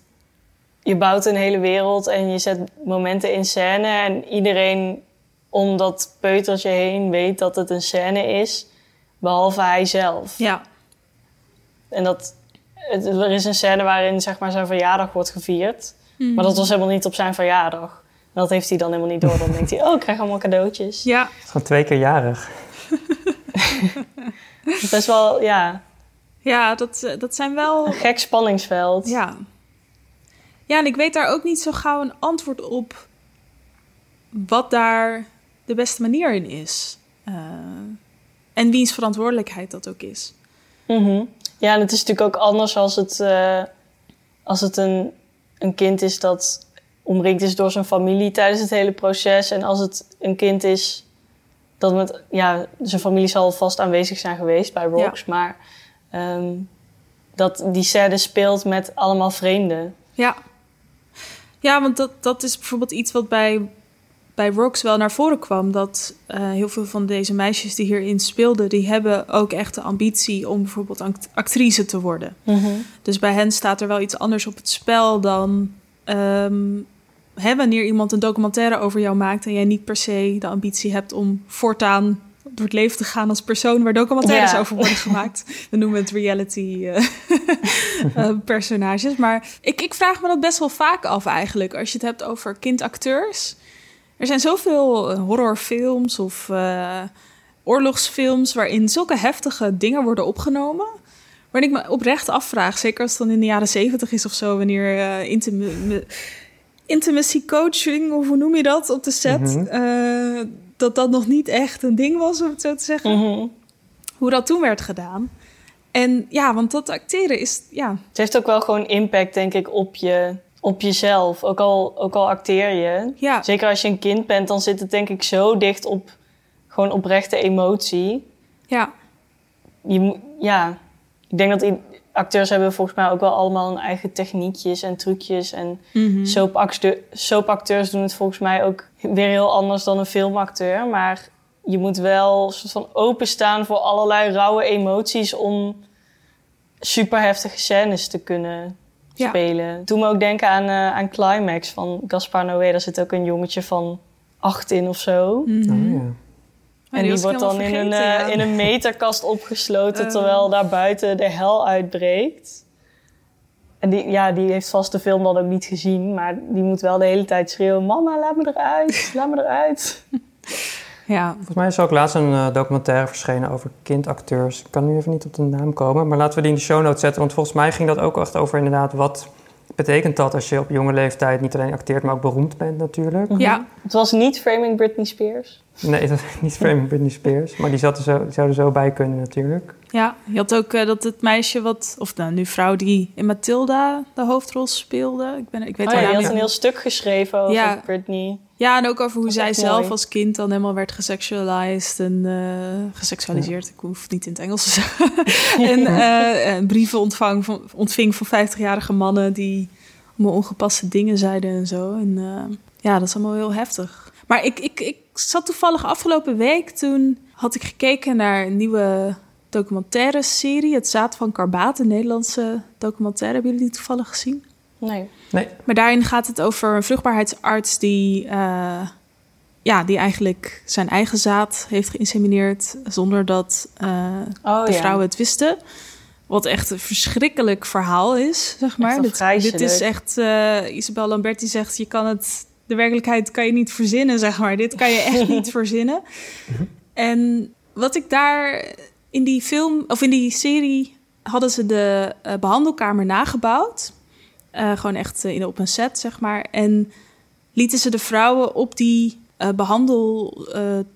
je bouwt een hele wereld en je zet momenten in scène. En iedereen om dat peutertje heen weet dat het een scène is. Behalve hij zelf. Ja. En dat, het- er is een scène waarin zeg maar, zijn verjaardag wordt gevierd. Maar dat was helemaal niet op zijn verjaardag. En dat heeft hij dan helemaal niet door. Dan denkt hij, oh, ik krijg allemaal cadeautjes. Ja. Het is gewoon twee keer jarig. <laughs> Best wel, ja, Ja, dat, eh, dat zijn wel. een gek spanningsveld. Ja. Ja, en ik weet daar ook niet zo gauw een antwoord op wat daar de beste manier in is. Eh, en wiens verantwoordelijkheid dat ook is. Mhm. Ja, en het is natuurlijk ook anders als het, eh, als het een, een kind is dat omringd is door zijn familie tijdens het hele proces. En als het een kind is dat met, ja, zijn familie zal vast aanwezig zijn geweest bij Rocks, maar ehm, dat die scène speelt met allemaal vreemden. Ja. Ja, want dat, dat is bijvoorbeeld iets wat bij, bij Rocks wel naar voren kwam. Dat eh, heel veel van deze meisjes die hierin speelden, die hebben ook echt de ambitie om bijvoorbeeld act- actrice te worden. Mhm. Dus bij hen staat er wel iets anders op het spel dan ehm, hè, wanneer iemand een documentaire over jou maakt en jij niet per se de ambitie hebt om voortaan door het leven te gaan als persoon waar documentaires over worden gemaakt. <laughs> We noemen het reality eh, <laughs> eh, personages. Maar ik, ik vraag me dat best wel vaak af eigenlijk. Als je het hebt over kindacteurs. Er zijn zoveel eh, horrorfilms of eh, oorlogsfilms waarin zulke heftige dingen worden opgenomen. Waarin ik me oprecht afvraag, zeker als het dan in de jaren zeventig is of zo, wanneer eh intimacy coaching, of hoe noem je dat, op de set, Mhm. eh, dat dat nog niet echt een ding was, om het zo te zeggen. Mhm. Hoe dat toen werd gedaan. En ja, want dat acteren is, ja, Het heeft ook wel gewoon impact, denk ik, op, je, op jezelf. Ook al, ook al acteer je. Ja. Zeker als je een kind bent, dan zit het denk ik zo dicht op gewoon oprechte emotie. Ja. Je, ja, ik denk dat acteurs hebben volgens mij ook wel allemaal hun eigen techniekjes en trucjes. En soapacte- soapacteurs doen het volgens mij ook weer heel anders dan een filmacteur. Maar je moet wel soort van openstaan voor allerlei rauwe emoties om super heftige scènes te kunnen Ja. spelen. Doe me ook denken aan, eh, aan Climax van Gaspar Noé. Daar zit ook een jongetje van acht in of zo. Mhm. Oh, ja. En die wordt dan in een, eh, ja. in een meterkast opgesloten Eh. terwijl daar buiten de hel uitbreekt. En die, ja, die heeft vast de film dan ook niet gezien, maar die moet wel de hele tijd schreeuwen: Mama, laat me eruit, laat me eruit. <laughs> Ja. Volgens mij is er ook laatst een eh, documentaire verschenen over kindacteurs. Ik kan nu even niet op de naam komen, maar laten we die in de show notes zetten. Want volgens mij ging dat ook echt over inderdaad wat betekent dat als je op jonge leeftijd niet alleen acteert, maar ook beroemd bent natuurlijk. Ja. Het was niet Framing Britney Spears. Nee, dat is niet Framing Britney Spears, maar die, zat er zo, die zou er zo bij kunnen natuurlijk. Ja, je had ook eh, dat het meisje wat, of nou, nu vrouw die in Matilda de hoofdrol speelde. Ik, ben, ik weet Oh ja, die naam had niet. een heel stuk geschreven over Ja. Britney. Ja, en ook over hoe zij zelf mooi. als kind dan helemaal werd gesexualized en eh, geseksualiseerd. Ik hoef het niet in het Engels te zeggen. <laughs> en eh, en brieven ontvang van, ontving van 50-jarige mannen die allemaal ongepaste dingen zeiden en zo. En eh, ja, dat is allemaal heel heftig. Maar ik, ik, ik zat toevallig afgelopen week, toen had ik gekeken naar een nieuwe documentaire serie. Het Zaad van Karbaat, een Nederlandse documentaire. Hebben jullie die toevallig gezien? Nee. Nee. Maar daarin gaat het over een vruchtbaarheidsarts die, eh, ja, die eigenlijk zijn eigen zaad heeft geïnsemineerd zonder dat eh, Oh, de ja. vrouwen het wisten. Wat echt een verschrikkelijk verhaal is, zeg maar. Dit, dit is echt, eh Isabel Lamberti zegt, je kan het, de werkelijkheid kan je niet verzinnen, zeg maar. Dit kan je echt <laughs> niet verzinnen. En wat ik daar in die film, of in die serie, hadden ze de eh, behandelkamer nagebouwd. Eh, gewoon echt eh, in, op een set, zeg maar. En lieten ze de vrouwen op die eh, behandelstoel,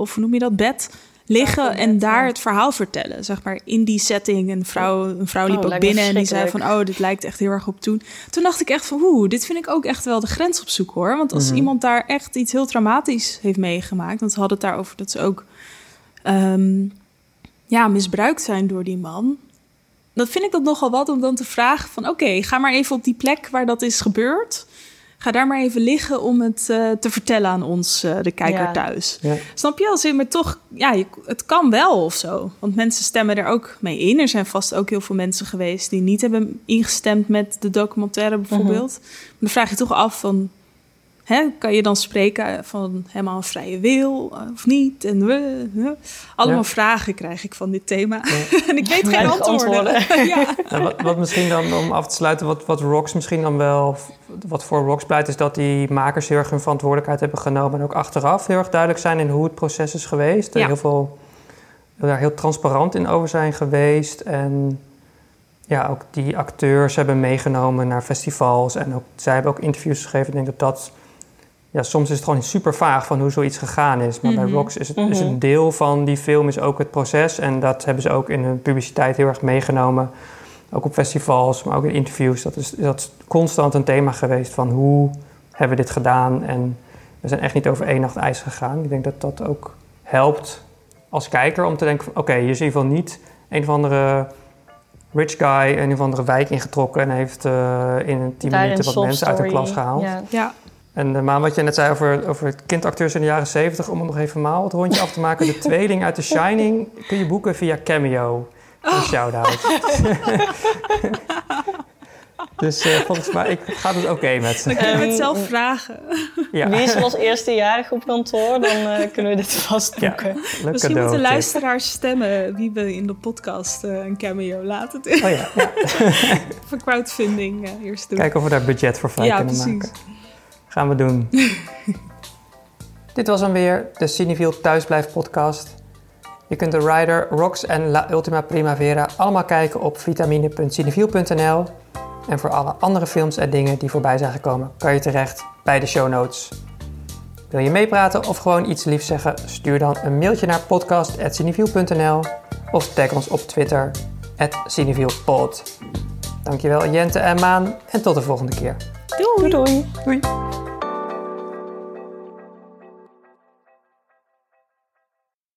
of hoe noem je dat, bed, liggen en daar het verhaal vertellen, zeg maar, in die setting. Een vrouw, een vrouw Oh, liep ook binnen en die zei van, oh, dit lijkt echt heel erg op toen. Toen dacht ik echt van, oeh, dit vind ik ook echt wel de grens opzoeken, hoor. Want als Mhm. iemand daar echt iets heel traumatisch heeft meegemaakt, want ze hadden het daarover dat ze ook ehm, ja, misbruikt zijn door die man. Dan vind ik dat nogal wat om dan te vragen van... oké, ga maar even op die plek waar dat is gebeurd. Ga daar maar even liggen om het eh, te vertellen aan ons, eh, de kijker Ja. thuis. Ja. Snap je? Als in, maar toch, ja, je, het kan wel of zo. Want mensen stemmen er ook mee in. Er zijn vast ook heel veel mensen geweest die niet hebben ingestemd met de documentaire bijvoorbeeld. Maar dan vraag je toch af van, hè, kan je dan spreken van helemaal een vrije wil eh, of niet? En we, hè? allemaal Ja. vragen krijg ik van dit thema. <laughs> en ik weet geen antwoorden. antwoorden. <laughs> ja. Wat, wat misschien dan, om af te sluiten, wat, wat Rocks misschien dan wel, wat voor Rocks pleit, is dat die makers heel erg hun verantwoordelijkheid hebben genomen en ook achteraf heel erg duidelijk zijn in hoe het proces is geweest. En heel veel, daar heel transparant in over zijn geweest. En ja, ook die acteurs hebben meegenomen naar festivals en ook, zij hebben ook interviews gegeven. Ik denk dat dat, ja, soms is het gewoon super vaag van hoe zoiets gegaan is. Maar bij Mhm. Rocks is het is Mhm. een deel van die film is ook het proces en dat hebben ze ook in hun publiciteit heel erg meegenomen. Ook op festivals, maar ook in interviews. Dat is, dat is constant een thema geweest van hoe hebben we dit gedaan. En we zijn echt niet over één nacht ijs gegaan. Ik denk dat dat ook helpt als kijker om te denken oké, hier is in ieder geval niet een of andere rich guy een of andere wijk ingetrokken en heeft eh, in een tien minuten wat mensen uit de klas gehaald. Ja. Ja. En uh, Maan, wat je net zei over, over kindacteurs in de jaren 70, om het nog even maal het rondje af te maken. De <laughs> tweeling uit The Shining kun je boeken via Cameo. Een shout-out. <laughs> dus eh, volgens mij ik, gaat het oké met ze. Dan kunnen we het Ehm, zelf vragen. Ja. Wie is als eerstejarig op kantoor? Dan eh, kunnen we dit vast boeken. Leuk Misschien moeten luisteraars stemmen wie we in de podcast eh, een cameo laten doen. Oh ja, ja. <laughs> Voor crowdfunding eh, eerst doen. Kijken of we daar budget voor vrij Ja, kunnen precies. maken. Gaan we doen. <laughs> Dit was dan weer de Cineviel Thuisblijf podcast. Je kunt de Rider, Rocks en La Ultima Primavera allemaal kijken op vitamine.cineviel.nl. En voor alle andere films en dingen die voorbij zijn gekomen, kan je terecht bij de show notes. Wil je meepraten of gewoon iets liefs zeggen? Stuur dan een mailtje naar podcast.cineviel.nl of tag ons op Twitter, cinevielpod. Dankjewel Jente en Maan en tot de volgende keer. Doei. Doei. Doei.